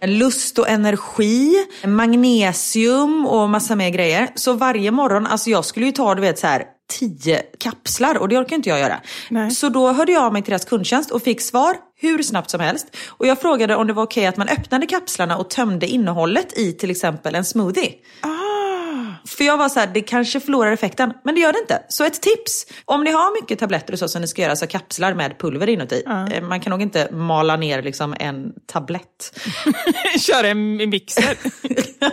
Lust och energi, magnesium och massa mer grejer. Så varje morgon, alltså jag skulle ju ta du vet så här tio kapslar och det orkar inte jag göra. Nej. Så då hörde jag av mig till deras kundtjänst och fick svar hur snabbt som helst. Och jag frågade om det var okej att man öppnade kapslarna och tömde innehållet i till exempel en smoothie. För jag var så här, det kanske förlorar effekten, men det gör det inte. Så ett tips, om ni har mycket tabletter och så som ni ska göra, så kapslar med pulver inuti. Eh, Man kan nog inte mala ner liksom en tablett. *laughs* Kör en mixer.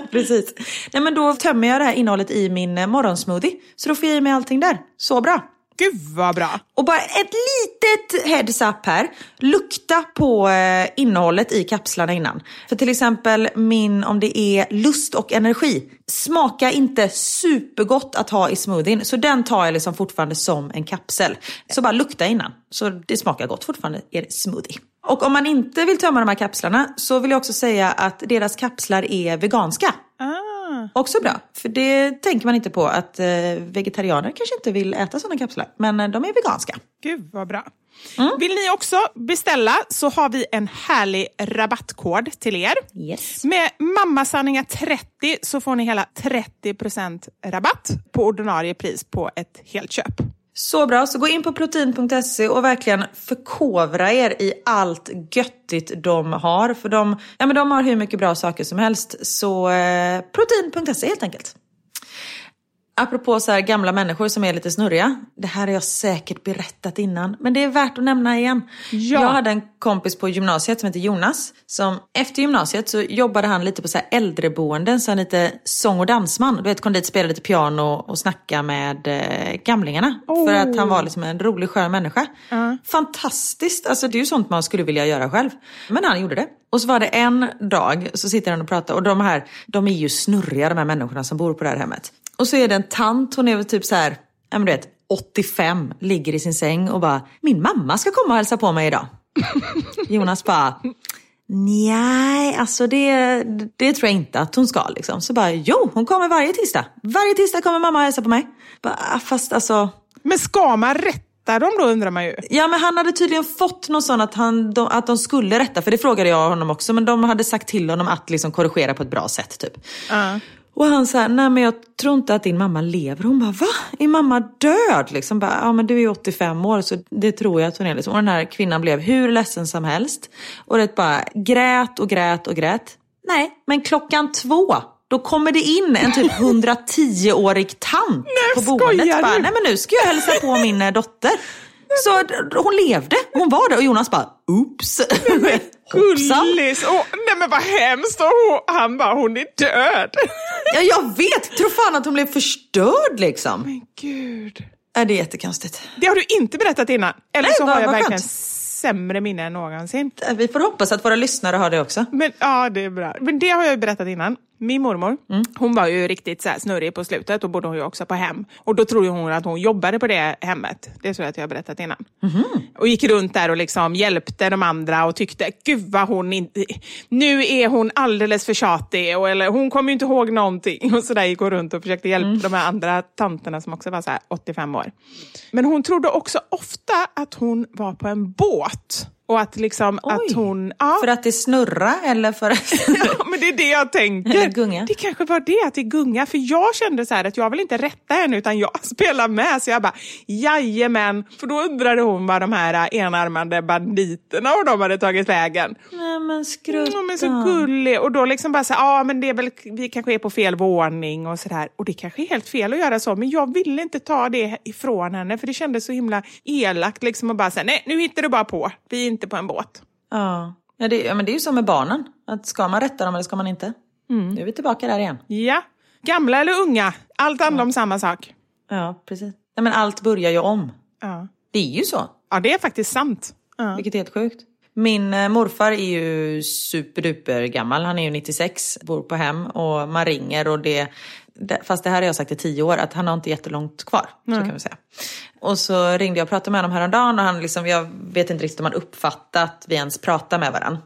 *laughs* Precis. Nej men då tömmer jag det här innehållet i min eh, morgonsmoothie. Så då får jag i mig allting där. Så bra. Gud vad bra. Och bara ett litet heads up här. Lukta på eh, innehållet i kapslarna innan. För till exempel min, om det är lust och energi. Smakar inte supergott att ha i smoothien. Så den tar jag liksom fortfarande som en kapsel. Så bara lukta innan. Så det smakar gott fortfarande i smoothie. Och om man inte vill tömma de här kapslarna så vill jag också säga att deras kapslar är veganska. Ah. Också bra, för det tänker man inte på att eh, vegetarianer kanske inte vill äta sådana kapslar. Men eh, de är veganska. Gud vad bra. Mm. Vill ni också beställa så har vi en härlig rabattkod till er. Yes. Med mammasanningar30 så får ni hela 30% rabatt på ordinarie pris på ett helt köp. Så bra, så gå in på protein.se och verkligen förkovra er i allt göttigt de har. För de, ja, men de har hur mycket bra saker som helst. Så eh, protein.se helt enkelt. Apropå så gamla människor som är lite snurriga. Det här har jag säkert berättat innan, men det är värt att nämna igen. Ja. Jag hade en kompis på gymnasiet som heter Jonas. Som efter gymnasiet så jobbade han lite på så här äldreboenden, så han lite sång och dansman. Du vet, kom dit, spelade lite piano och snacka med eh, gamlingarna. För att han var liksom en rolig, skön människa. Fantastiskt! Alltså det är ju sånt man skulle vilja göra själv. Men han gjorde det. Och så var det en dag, så sitter han och pratar och de här, de är ju snurriga de här människorna som bor på det här hemmet. Och så är det en tant, hon är väl typ så här, ja men du vet, 85, ligger i sin säng och bara, min mamma ska komma och hälsa på mig idag. *laughs* Jonas bara, nej, alltså det, det tror jag inte att hon ska liksom. Så bara, jo, hon kommer varje tisdag. Varje tisdag kommer mamma och hälsa på mig. Bara, "Ah, fast alltså, Men ska man rätta dem då undrar man ju. Ja men han hade tydligen fått någon sån att, han, de, att de skulle rätta, för det frågade jag honom också, men de hade sagt till honom att liksom korrigera på ett bra sätt typ. Och han sa, nej men jag tror inte att din mamma lever. Hon bara, va? Är mamma död? Liksom bara, ja men du är 85 år så det tror jag att hon är. Liksom. Och den här kvinnan blev hur ledsen som helst. Och det bara grät och grät och grät. Nej, men klockan två då kommer det in en typ *laughs* 110-årig tant Nej, på boendet. Bara, nej men nu ska jag hälsa på min eh, dotter. Så hon levde, hon var där och Jonas bara, oops. *laughs* Hoppsan. Gullis! Oh, nej men vad hemskt! Och hon, han bara, hon är död. *laughs* Ja, jag vet, tror fan att hon blev förstörd liksom. Men gud. Ja, det är jättekonstigt. Det har du inte berättat innan. Eller Nej, så har jag verkligen skönt. sämre minne än någonsin. Vi får hoppas att våra lyssnare har det också. Men ja, det är bra. Men det har jag ju berättat innan. Min mormor, Mm. hon var ju riktigt så snurrig på slutet och bodde hon ju också på hem. Och då trodde hon att hon jobbade på det hemmet. Det tror jag att jag har berättat innan. Mhm. Och gick runt där och liksom hjälpte de andra och tyckte, gud vad hon inte... Nu är hon alldeles för tjatig. Och, eller hon kommer ju inte ihåg någonting. *laughs* Och så där gick hon runt och försökte hjälpa Mm. de här andra tanterna som också var så här 85 år. Men hon trodde också ofta att hon var på en båt. Och att liksom Oj. att hon... Ja, För att det snurra eller för att... *laughs* Ja, men det är det jag tänker. Eller gunga. Det kanske var det, att det gunga. För jag kände så här att jag vill inte rätta henne utan jag *laughs* spelar med. Så jag bara, jajamän. För då undrade hon vad de här enarmade banditerna och de hade tagit vägen. Nej men skrutta. Ja, men så gullig. Och då liksom bara så ja men det är väl, vi kanske är på fel våning och sådär. Och det kanske är helt fel att göra så. Men jag ville inte ta det ifrån henne för det kändes så himla elakt liksom. Och bara säga, nej nu hittar du bara på. Vi inte på en båt. Ja. Ja, det, ja, men det är ju som med barnen. Att ska man rätta dem eller ska man inte? Nu är vi tillbaka där igen. Ja, gamla eller unga, allt handlar om samma sak. Ja, precis. Nej, men allt börjar ju om. Ja. Det är ju så. Ja, det är faktiskt sant. Ja. Vilket är helt sjukt. Min eh, morfar är ju superduper gammal. Han är ju 96, bor på hem och man ringer och det fast det här har jag sagt i tio år, att han har inte jättelångt kvar. Så kan vi säga. Och så ringde jag och pratade med honom häromdagen och han liksom, jag vet inte riktigt om han uppfattat att vi ens pratar med varandra.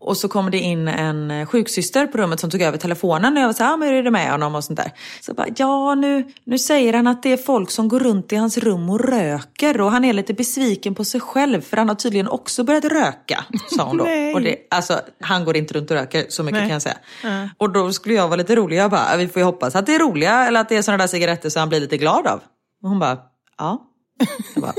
Och så kom det in en eh, sjuksyster på rummet som tog över telefonen och jag var så här, ah, men hur är det med honom och sånt där. Så bara, ja nu, nu säger han att det är folk som går runt i hans rum och röker och han är lite besviken på sig själv för han har tydligen också börjat röka, sa hon då. *laughs* Nej. och det, alltså, han går inte runt och röker, så mycket kan jag säga. Och då skulle jag vara lite rolig, jag bara, vi får ju hoppas att det är roliga eller att det är sådana där cigaretter som han blir lite glad av. Och hon bara, ja. Jag bara,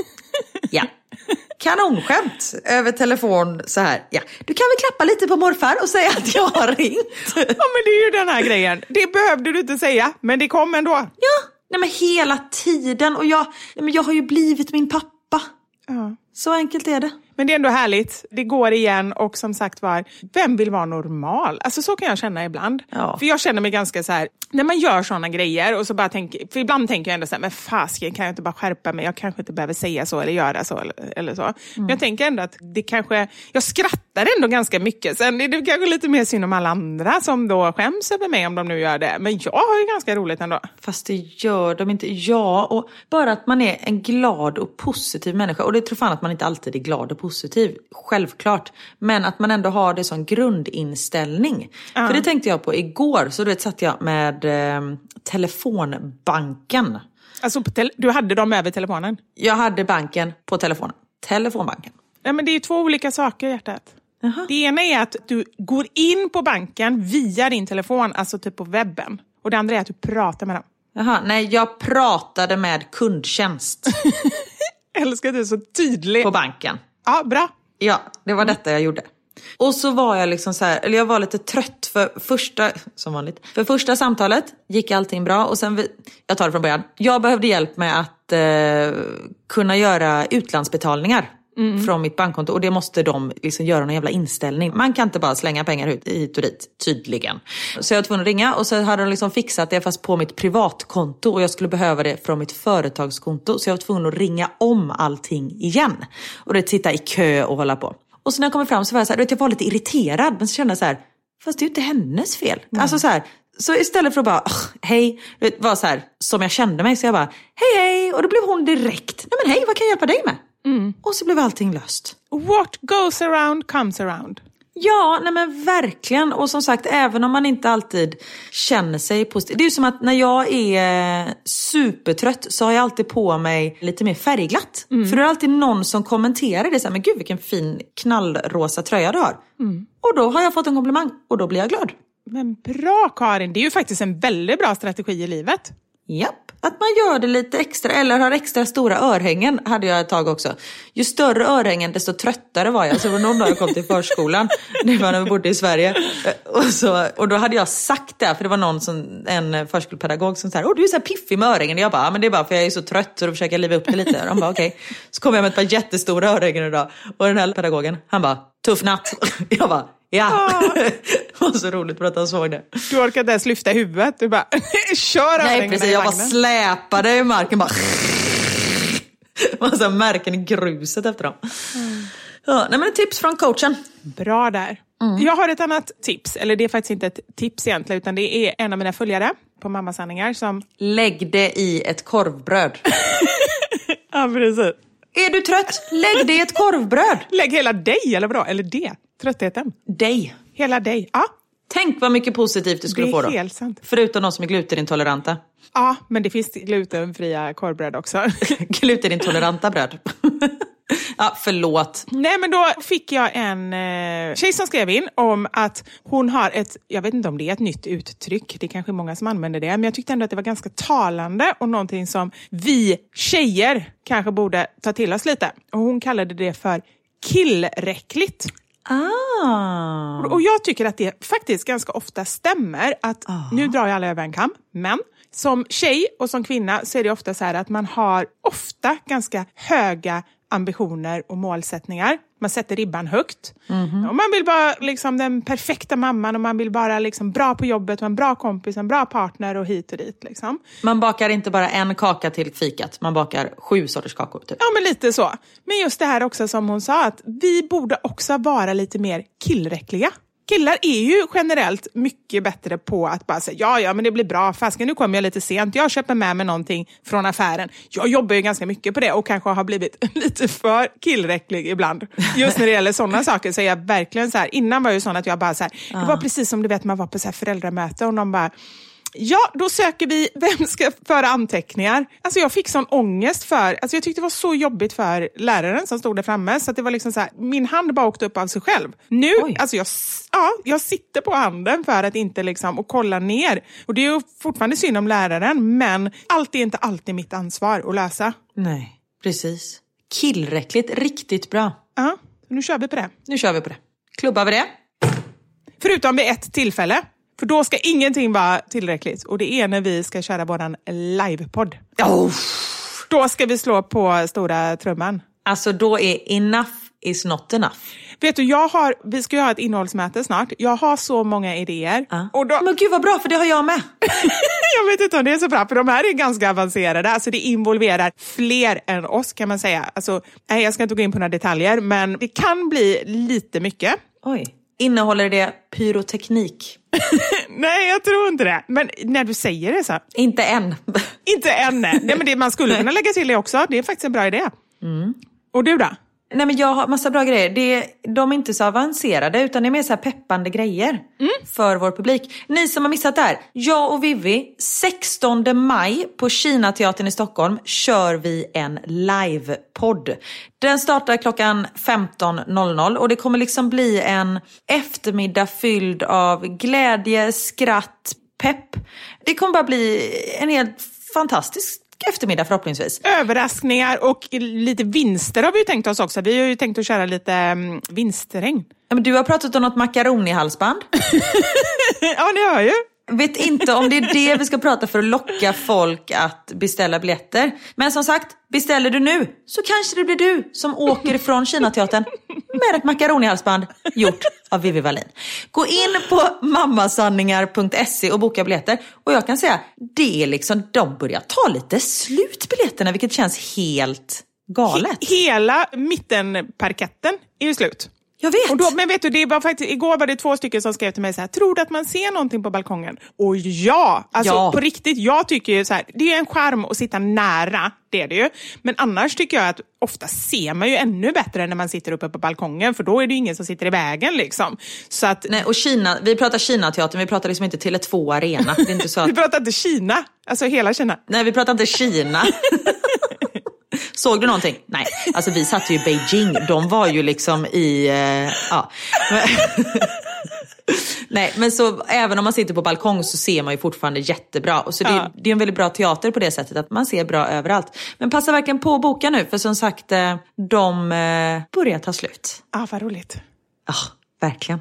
ja. *laughs* Kanonskämt över telefon så här. Ja, du kan väl klappa lite på morfar och säga att jag har ringt. Ja, men det är ju den här grejen. Det behövde du inte säga, men det kom ändå. Ja, nej men hela tiden. Och jag, nej men jag har ju blivit min pappa. Ja. Så enkelt är det. Men det är ändå härligt. Det går igen och som sagt var, vem vill vara normal? Alltså så kan jag känna ibland. Ja. För jag känner mig ganska så här, när man gör sådana grejer och så bara tänker, för ibland tänker jag ändå så här, men fasken kan jag inte bara skärpa mig? Jag kanske inte behöver säga så eller göra så eller, eller så. Men jag tänker ändå att det kanske, jag skrattar ändå ganska mycket. Sen är det kanske lite mer synd om alla andra som då skäms över mig om de nu gör det. Men jag har ju ganska roligt ändå. Fast det gör de inte. Ja, och bara att man är en glad och positiv människa. Och det tror fan att man inte alltid är glad och positiv. Självklart. Men att man ändå har det som grundinställning. För det tänkte jag på igår. Så du vet satt jag med eh, telefonbanken. Alltså, tel- du hade dem över telefonen? Jag hade banken på telefonen. Telefonbanken. Nej, men det är två olika saker hjärtat. Det ena är att du går in på banken via din telefon, alltså typ på webben. Och det andra är att du pratar med dem. Jaha, nej jag pratade med kundtjänst *laughs* älskar att du är så tydlig. på banken. Ja, bra. Ja, det var detta jag gjorde. Och så var jag liksom så här, eller jag var lite trött för första, som vanligt, för första samtalet gick allting bra och sen, vi, jag tar det från början. Jag behövde hjälp med att eh, kunna göra utlandsbetalningar från mitt bankkonto och det måste de liksom göra någon jävla inställning. Man kan inte bara slänga pengar hit, hit och dit, tydligen. Så jag var tvungen att ringa och så hade de liksom fixat det fast på mitt privatkonto och jag skulle behöva det från mitt företagskonto. Så jag var tvungen att ringa om allting igen. Och det sitta i kö och hålla på. Och så när jag kommer fram så var jag så här, vet, jag var lite irriterad men så kände jag så här, fast det är ju inte hennes fel. Alltså så här, så istället för att bara, "Ugh, hej, var så här, som jag kände mig, så jag bara, hej hej, och då blev hon direkt, nej men hej, vad kan jag hjälpa dig med? Och så blev allting löst. What goes around comes around. Ja, nej men verkligen. Och som sagt, även om man inte alltid känner sig positiv. Det är ju som att när jag är supertrött så har jag alltid på mig lite mer färgglatt. För det är alltid någon som kommenterar det så här, men gud vilken fin knallrosa tröja du har. Och då har jag fått en komplimang och då blir jag glad. Men bra Karin, det är ju faktiskt en väldigt bra strategi i livet. Japp, att man gör det lite extra eller har extra stora örhängen hade jag ett tag också. Ju större örhängen desto tröttare var jag. Så det var någon dag jag kom till förskolan, *laughs* när vi bodde i Sverige. Eh, och, så, och då hade jag sagt det, för det var någon som, en förskolepedagog som sa, åh du är så här piffig med örhängen. Och jag bara, men det är bara för jag är så trött så då försöker jag liva upp det lite. Och han bara, okej. Okay. Så kom jag med ett par jättestora örhängen idag. Och den här pedagogen, han bara, tuff natt. *laughs* Jag bara, Ja, *laughs* det var så roligt för att han såg det. Du orkade inte ens lyfta huvudet, du bara *laughs* kör Nej precis, jag bara släpade i marken bara. Massa märken i gruset efter dem. Mm. Ja, nej men tips från coachen. Bra där. Mm. Jag har ett annat tips, eller det är faktiskt inte ett tips egentligen, utan det är en av mina följare på Mammasanningar som... Lägg det i ett korvbröd. *laughs* ja, precis. Är du trött? Lägg det i ett korvbröd. Lägg hela dig, eller vadå? Eller det? Tröttheten? Dig. Hela dig. Ja. Tänk vad mycket positivt du skulle få då. Det är helt sant. Förutom de som är glutenintoleranta. Ja, men det finns glutenfria korvbröd också. *laughs* Glutenintoleranta bröd. Ja, förlåt. Nej, men då fick jag en eh, tjej som skrev in om att hon har ett, jag vet inte om det är ett nytt uttryck, det är kanske många som använder det, men jag tyckte ändå att det var ganska talande och någonting som vi tjejer kanske borde ta till oss lite. Och hon kallade det för killräckligt. Ah. Och jag tycker att det faktiskt ganska ofta stämmer. att ah. Nu drar jag alla över en kam, men som tjej och som kvinna så är det ofta så här att man har ofta ganska höga ambitioner och målsättningar. Man sätter ribban högt. Mm -hmm. och man vill vara liksom den perfekta mamman och man vill vara liksom bra på jobbet och en bra kompis, en bra partner och hit och dit. Liksom. Man bakar inte bara en kaka till fikat, man bakar sju sorters kakor. Typ. Ja, men lite så. Men just det här också som hon sa, att vi borde också vara lite mer killräckliga. Killar är ju generellt mycket bättre på att bara säga ja, ja, men det blir bra. Fasken, nu kommer jag lite sent. Jag köper med mig någonting från affären. Jag jobbar ju ganska mycket på det och kanske har blivit *laughs* lite för killräcklig ibland. Just när det gäller sådana *laughs* saker så är jag verkligen så här. Innan var jag ju sån att jag bara så här, det var precis som du vet man var på så här föräldramöte och de bara Ja, då söker vi vem ska föra anteckningar. Alltså jag fick sån ångest för, alltså jag tyckte det var så jobbigt för läraren som stod där framme så att det var liksom så här, min hand bara åkte upp av sig själv. Nu, Oj. alltså jag, ja, jag sitter på handen för att inte liksom, och kolla ner. Och det är ju fortfarande synd om läraren, men allt är inte alltid mitt ansvar att lösa. Nej, precis. Killräckligt, riktigt bra. Ja, nu kör vi på det. Nu kör vi på det. Klubbar vi det? Förutom vid ett tillfälle. För då ska ingenting vara tillräckligt. Och det är när vi ska köra våran livepodd. Oh. Då ska vi slå på stora trumman. Alltså då är enough is not enough. Vet du, jag har, vi ska ju ha ett innehållsmöte snart. Jag har så många idéer. Uh. Och då... Men gud vad bra, för det har jag med. *laughs* jag vet inte om det är så bra, för de här är ganska avancerade. Alltså det involverar fler än oss kan man säga. Alltså, nej, jag ska inte gå in på några detaljer, men det kan bli lite mycket. Oj. Innehåller det pyroteknik? *laughs* nej, jag tror inte det. Men när du säger det så. Inte än. inte än, nej. men det, man skulle kunna *laughs* lägga till det också. Det är faktiskt en bra idé. Mm. Och du då? Nej men jag har massa bra grejer. Det, de är inte så avancerade utan det är mer så peppande grejer mm. för vår publik. Ni som har missat det här. Jag och Vivi, 16 maj på Kina-teatern i Stockholm kör vi en livepodd. Den startar klockan 15.00 och det kommer liksom bli en eftermiddag fylld av glädje, skratt, pepp. Det kommer bara bli en helt fantastisk eftermiddag förhoppningsvis. Överraskningar och lite vinster har vi ju tänkt oss också. Vi har ju tänkt att köra lite um, vinstregn. Ja, men du har pratat om något makaroni-halsband. *laughs* ja, ni hör ju. Vet inte om det är det vi ska prata för att locka folk att beställa biljetter. Men som sagt, beställer du nu så kanske det blir du som åker från Kinateatern med ett makaronihalsband gjort av Vivi Wallin. Gå in på mammasanningar.se och boka biljetter. Och jag kan säga, det är liksom, de börjar ta lite slut biljetterna vilket känns helt galet. Hela mittenparketten är ju slut. Jag vet. Och då, men vet du, det var faktiskt, igår var det två stycken som skrev till mig så här, tror du att man ser någonting på balkongen? Och ja, alltså ja. på riktigt, jag tycker ju så här, det är en charm att sitta nära, det är det ju. Men annars tycker jag att ofta ser man ju ännu bättre när man sitter uppe på balkongen, för då är det ju ingen som sitter i vägen liksom. Så att, Nej, och Kina, vi pratar Kina-teatern, vi pratar liksom inte Tele2 Arena. Det är inte så *laughs* att... vi pratar inte Kina, alltså hela Kina. Nej, vi pratar inte Kina. *laughs* Såg du någonting? Nej, alltså vi satt ju i Beijing. De var ju liksom i... Uh, ja. *laughs* Nej, men så även om man sitter på balkong så ser man ju fortfarande jättebra. Och så det, Ja. det är en väldigt bra teater på det sättet att man ser bra överallt. Men passa verkligen på att boka nu för som sagt, eh, de eh, börjar ta slut. Ah, vad roligt. Ja, verkligen.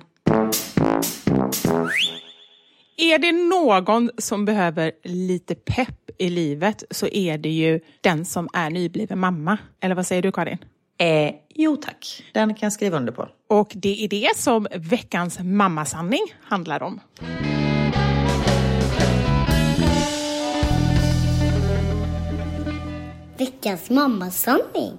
Är det någon som behöver lite pepp i livet så är det ju den som är nybliven mamma. Eller vad säger du Karin? Eh, jo tack, den kan jag skriva under på. Och det är det som veckans mammasanning handlar om. Veckans mammasanning.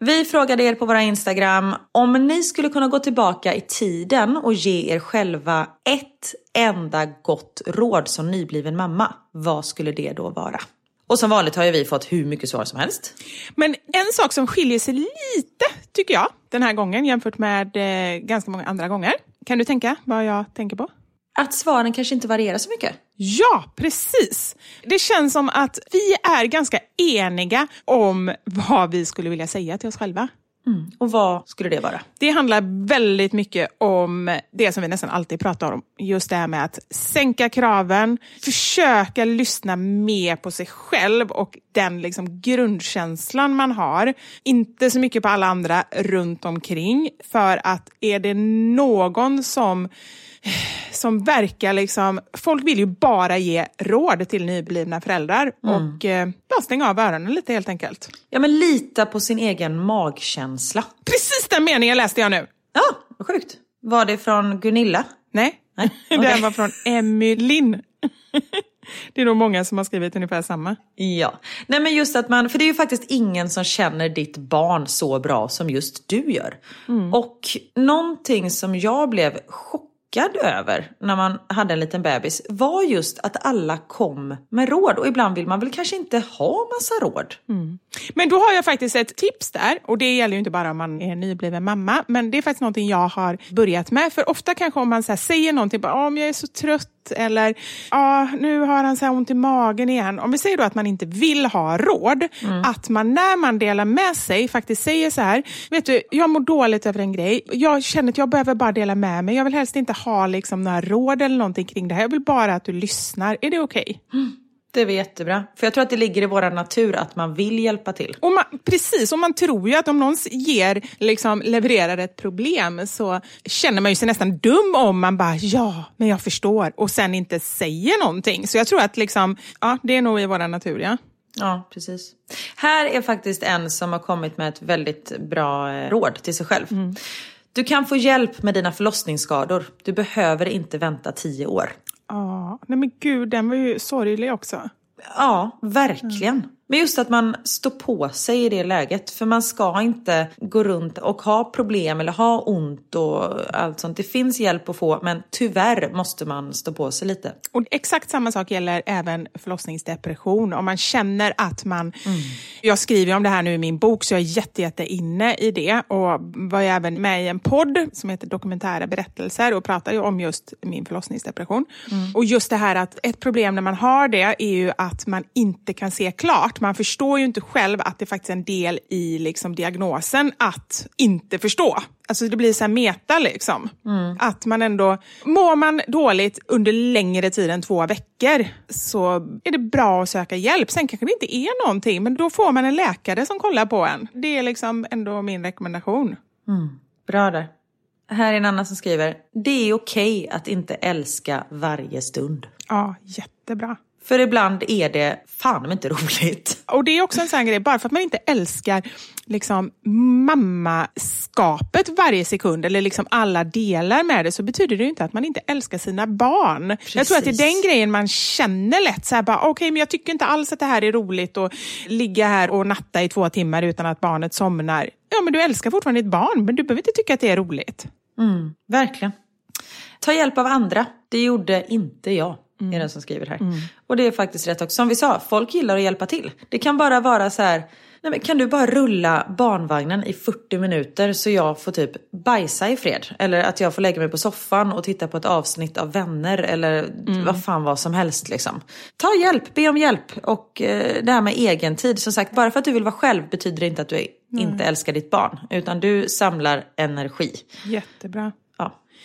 Vi frågade er på våra Instagram om ni skulle kunna gå tillbaka i tiden och ge er själva ett enda gott råd som nybliven mamma. Vad skulle det då vara? Och som vanligt har ju vi fått hur mycket svar som helst. Men en sak som skiljer sig lite, tycker jag, den här gången jämfört med eh, ganska många andra gånger. Kan du tänka vad jag tänker på? Att svaren kanske inte varierar så mycket. Ja, precis. Det känns som att vi är ganska eniga om vad vi skulle vilja säga till oss själva. Och vad skulle det vara? Det handlar väldigt mycket om det som vi nästan alltid pratar om. Just det här med att sänka kraven, försöka lyssna mer på sig själv och den liksom grundkänslan man har. Inte så mycket på alla andra runt omkring. För att är det någon som som verkar liksom... Folk vill ju bara ge råd till nyblivna föräldrar. Och eh, stänga av öronen lite helt enkelt. Ja men lita på sin egen magkänsla. Precis den meningen läste jag nu. Ja, vad sjukt. Var det från Gunilla? Nej, Nej, *laughs* den var från Emmy Linn. *laughs* det är nog många som har skrivit ungefär samma. Ja, nej men just att man, för det är ju faktiskt ingen som känner ditt barn så bra som just du gör. Och någonting som jag blev chockad över när man hade en liten bebis var just att alla kom med råd och ibland vill man väl kanske inte ha massa råd. Mm. Men då har jag faktiskt ett tips där. Och det gäller ju inte bara om man är nybliven mamma. Men det är faktiskt någonting jag har börjat med. För ofta kanske om man så säger någonting bara om jag är så trött eller ja nu har han så här ont i magen igen. Om vi säger då att man inte vill ha råd att man när man delar med sig faktiskt säger så här vet du jag mår dåligt över en grej. Jag känner att jag behöver bara dela med mig. Jag vill helst inte ha liksom några råd eller någonting kring det här. Jag vill bara att du lyssnar. Är det okej? Det är jättebra. För jag tror att det ligger i vår natur att man vill hjälpa till. Och man, precis, och man tror ju att om någon ger, liksom, levererar ett problem så känner man ju sig nästan dum om man bara ja, men jag förstår och sen inte säger någonting. Så jag tror att liksom, ja, det är nog i vår natur. Ja. Ja, precis. Här är faktiskt en som har kommit med ett väldigt bra eh, råd till sig själv. Du kan få hjälp med dina förlossningsskador. Du behöver inte vänta tio år. Ja, nej men gud, den var ju sorglig också. Ja, verkligen. Men just att man står på sig i det läget. För man ska inte gå runt och ha problem eller ha ont och allt sånt. Det finns hjälp att få men tyvärr måste man stå på sig lite. Och exakt samma sak gäller även förlossningsdepression. Om man känner att man... Jag skriver om det här nu i min bok så jag är jätte, jätte inne i det och var även med i en podd som heter Dokumentära berättelser och pratar ju om just min förlossningsdepression. Och just det här att ett problem när man har det är ju att man inte kan se klart. Man förstår ju inte själv att det faktiskt är en del i liksom diagnosen att inte förstå. Alltså det blir så här meta liksom. Att man ändå, mår man dåligt under längre tid än två veckor så är det bra att söka hjälp. Sen kanske det inte är någonting men då får man en läkare som kollar på en. Det är liksom ändå min rekommendation. Bra där. Här är en annan som skriver. Det är okej att inte älska varje stund. Ja, jättebra. För ibland är det fan inte *laughs* roligt. Och det är också en sån grej, bara för att man inte älskar liksom, mammaskapet varje sekund eller liksom alla delar med det så betyder det inte att man inte älskar sina barn. Jag tror att det är den grejen man känner lätt. Så här bara, Okej, men jag tycker inte alls att det här är roligt att ligga här och natta i två timmar utan att barnet somnar. Ja, men du älskar fortfarande ditt barn, men du behöver inte tycka att det är roligt. Verkligen. Ta hjälp av andra. Det gjorde inte jag. Är den som skriver här. Och det är faktiskt rätt också. Som vi sa, folk gillar att hjälpa till. Det kan bara vara så här. Nej men kan du bara rulla barnvagnen i 40 minuter så jag får typ bajsa i fred? Eller att jag får lägga mig på soffan och titta på ett avsnitt av Vänner eller vad fan vad som helst liksom. Ta hjälp, be om hjälp. Och eh, det här med egen tid. som sagt, bara för att du vill vara själv betyder det inte att du inte älskar ditt barn. Utan du samlar energi. Jättebra.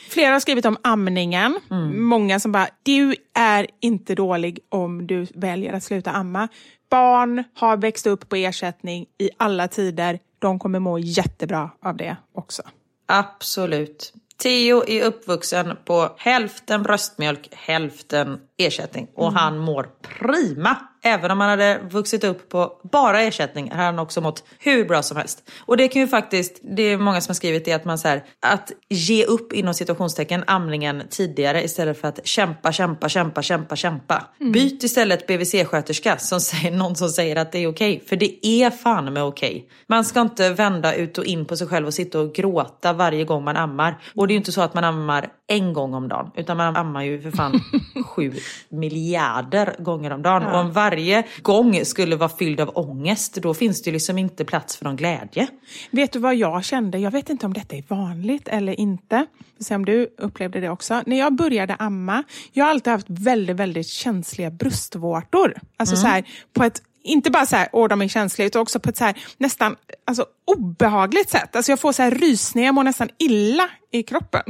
Flera har skrivit om amningen. Mm. Många som bara, du är inte dålig om du väljer att sluta amma. Barn har växt upp på ersättning i alla tider. De kommer må jättebra av det också. Absolut. Theo är uppvuxen på hälften bröstmjölk, hälften ersättning. Och Mm. han mår prima. Även om han hade vuxit upp på bara ersättning hade han också mått hur bra som helst. Och det kan ju faktiskt, det är många som har skrivit det, att man så här, att ge upp inom situationstecken amningen tidigare istället för att kämpa, kämpa, kämpa, kämpa, kämpa. Byt istället BVC-sköterska, som säger, någon som säger att det är okej. För det är fan med okej. Man ska inte vända ut och in på sig själv och sitta och gråta varje gång man ammar. Och det är ju inte så att man ammar en gång om dagen, utan man ammar ju för fan *laughs* sju miljarder gånger om dagen. Och om varje gång skulle vara fylld av ångest, då finns det liksom inte plats för någon glädje. Vet du vad jag kände? Jag vet inte om detta är vanligt eller inte. Se om du upplevde det också. När jag började amma, jag har alltid haft väldigt, väldigt känsliga bröstvårtor. Alltså så här, på ett inte bara så här, åh de är känsliga, utan också på ett så här, nästan alltså, obehagligt sätt. Alltså jag får så här rysningar, jag mår nästan illa i kroppen.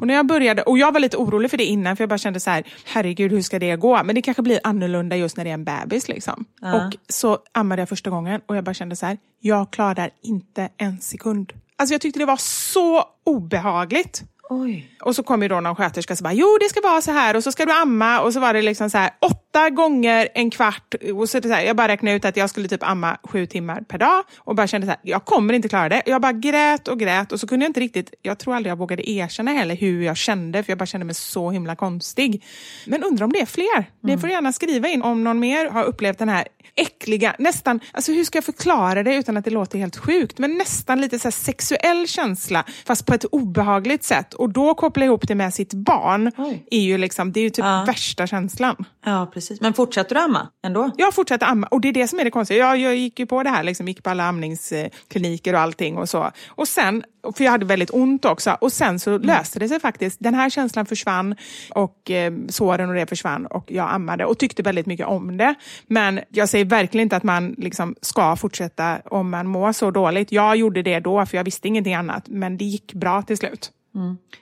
Och när jag började, och jag var lite orolig för det innan, för jag bara kände så här, herregud hur ska det gå? Men det kanske blir annorlunda just när det är en bebis. Liksom. Och så ammade jag första gången och jag bara kände så här, jag klarar inte en sekund. Alltså jag tyckte det var så obehagligt. Oj. Och så kom ju då någon sköterska som bara, jo det ska vara så här och så ska du amma och så var det liksom så här åtta gånger en kvart. Och så så här, jag bara räknade ut att jag skulle typ amma sju timmar per dag och bara kände så här, jag kommer inte klara det. Jag bara grät och grät och så kunde jag inte riktigt, jag tror aldrig jag vågade erkänna heller hur jag kände för jag bara kände mig så himla konstig. Men undrar om det är fler? Ni får gärna skriva in om någon mer har upplevt den här äckliga, nästan, alltså hur ska jag förklara det utan att det låter helt sjukt, men nästan lite så sexuell känsla fast på ett obehagligt sätt och då koppla ihop det med sitt barn Oj. är ju liksom, det är ju typ Ja. värsta känslan. Ja, precis. Men fortsätter du amma ändå? Jag fortsatte amma och det är det som är det konstiga. Jag, jag gick ju på det här, liksom, gick på alla amningskliniker och allting och så. Och sen, för jag hade väldigt ont också, och sen så löste det sig faktiskt. Den här känslan försvann och eh, såren och det försvann och jag ammade och tyckte väldigt mycket om det. Men jag säger verkligen inte att man liksom ska fortsätta om man mår så dåligt. Jag gjorde det då för jag visste ingenting annat, men det gick bra till slut.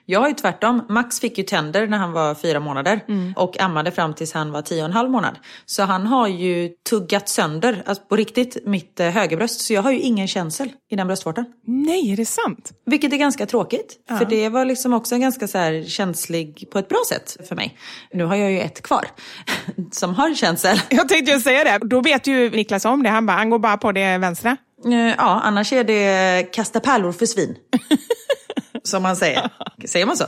Jag har ju tvärtom. Max fick ju tänder när han var fyra månader och ammade fram tills han var tio och en halv månad. Så han har ju tuggat sönder, alltså på riktigt, mitt eh, högerbröst. Så jag har ju ingen känsel i den bröstvårtan. Nej, är det sant? Vilket är ganska tråkigt. För det var liksom också en ganska så känslig på ett bra sätt för mig. Nu har jag ju ett kvar *laughs* som har känsel. *laughs* Jag tänkte ju säga det. Då vet ju Niklas om det. Han, bara, han går bara på det vänstra. Eh, Ja, annars är det kasta pärlor för svin. *laughs* som man säger. *laughs* Säger man så?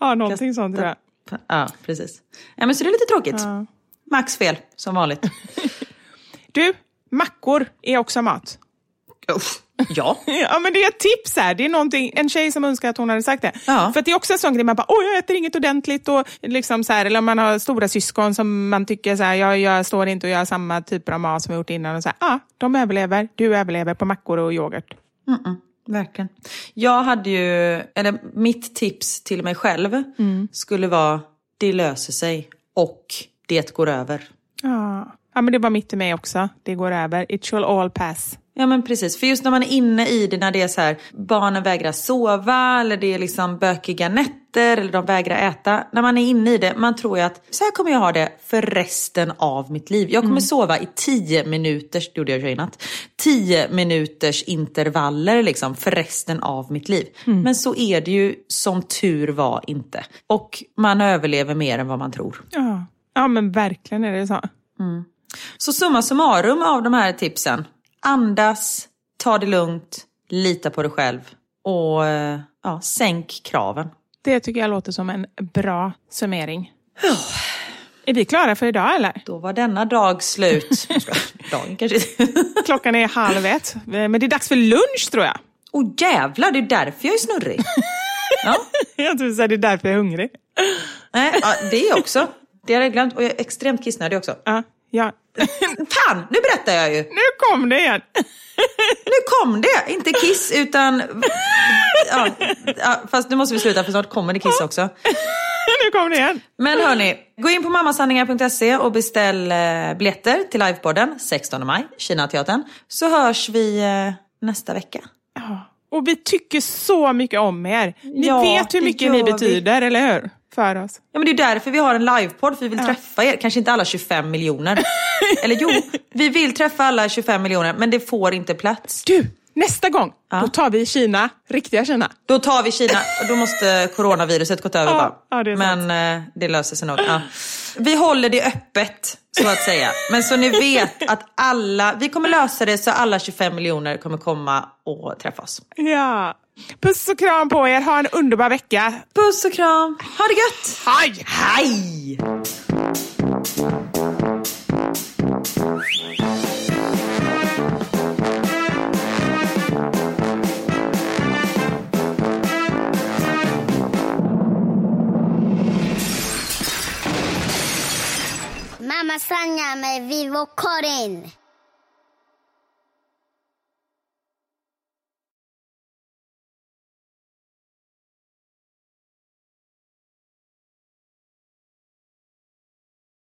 Ja, någonting sånt tror jag. Ja, precis. Ja, men så det är lite tråkigt. Max fel, som vanligt. *laughs* Du, mackor är också mat. Uff, ja. *laughs* Ja men det är ett tips här. Det är någonting, en tjej som önskar att hon hade sagt det. Ja. För det är också en sån grej, man bara, åh jag äter inget ordentligt. Och liksom så här, eller om man har stora syskon som man tycker så här, jag, jag står inte och gör samma typer av mat som jag gjort innan. Och så här, ja, de överlever, du överlever på mackor och yoghurt. Verkligen. Jag hade ju, eller mitt tips till mig själv skulle vara, det löser sig och det går över. Ja. ja, men det var mitt i mig också. Det går över. It shall all pass. Ja men precis, för just när man är inne i det när det är så här, barnen vägrar sova eller det är liksom bökiga nätter eller de vägrar äta. När man är inne i det, man tror ju att så här kommer jag ha det för resten av mitt liv. Jag kommer sova i tio minuters, det gjorde jag i natt, tio minuters intervaller liksom för resten av mitt liv. Men så är det ju som tur var inte. Och man överlever mer än vad man tror. Ja, ja men verkligen är det så. Så summa summarum av de här tipsen. Andas, ta det lugnt, lita på dig själv och eh, ja, sänk kraven. Det tycker jag låter som en bra summering. Är vi klara för idag eller? Då var denna dag slut. *laughs* Dagen kanske *laughs* Klockan är halv ett, men det är dags för lunch tror jag. Åh oh, jävlar, det är därför jag är snurrig. Ja, *laughs* Jag tror att det är därför jag är hungrig. nej, ja, det är också. Det har jag glömt och jag är extremt kissnödig också. Ja, ja. *laughs* Fan, nu berättar jag ju. Nu kom det igen! *laughs* Nu kom det! Inte kiss utan... Ja, ja, fast nu måste vi sluta för snart kommer det kiss också. *laughs* nu kom det igen! Men hörni, gå in på mammasanningar.se och beställ eh, biljetter till livepodden 16 maj, Kina-teatern. Så hörs vi eh, nästa vecka. Ja. Och vi tycker så mycket om er. Ni Ja, vet hur mycket ni gör vi. betyder, eller hur? För oss. Ja, men det är därför vi har en livepodd, för vi vill träffa er. Kanske inte alla 25 miljoner. *laughs* Eller jo, vi vill träffa alla 25 miljoner, men det får inte plats. Du, nästa gång, Ja. då tar vi Kina, riktiga Kina. Då tar vi Kina och då måste coronaviruset gått över Ja, bara. ja, det. Men eh, det löser sig nog. Ja. Vi håller det öppet, så att säga. Men så ni vet att alla, vi kommer lösa det så alla 25 miljoner kommer komma och träffa oss. Ja. Puss och kram på er, ha en underbar vecka. Puss och kram, ha det gött! Hej! Hej! Mamma Sanja med Vivo Karin.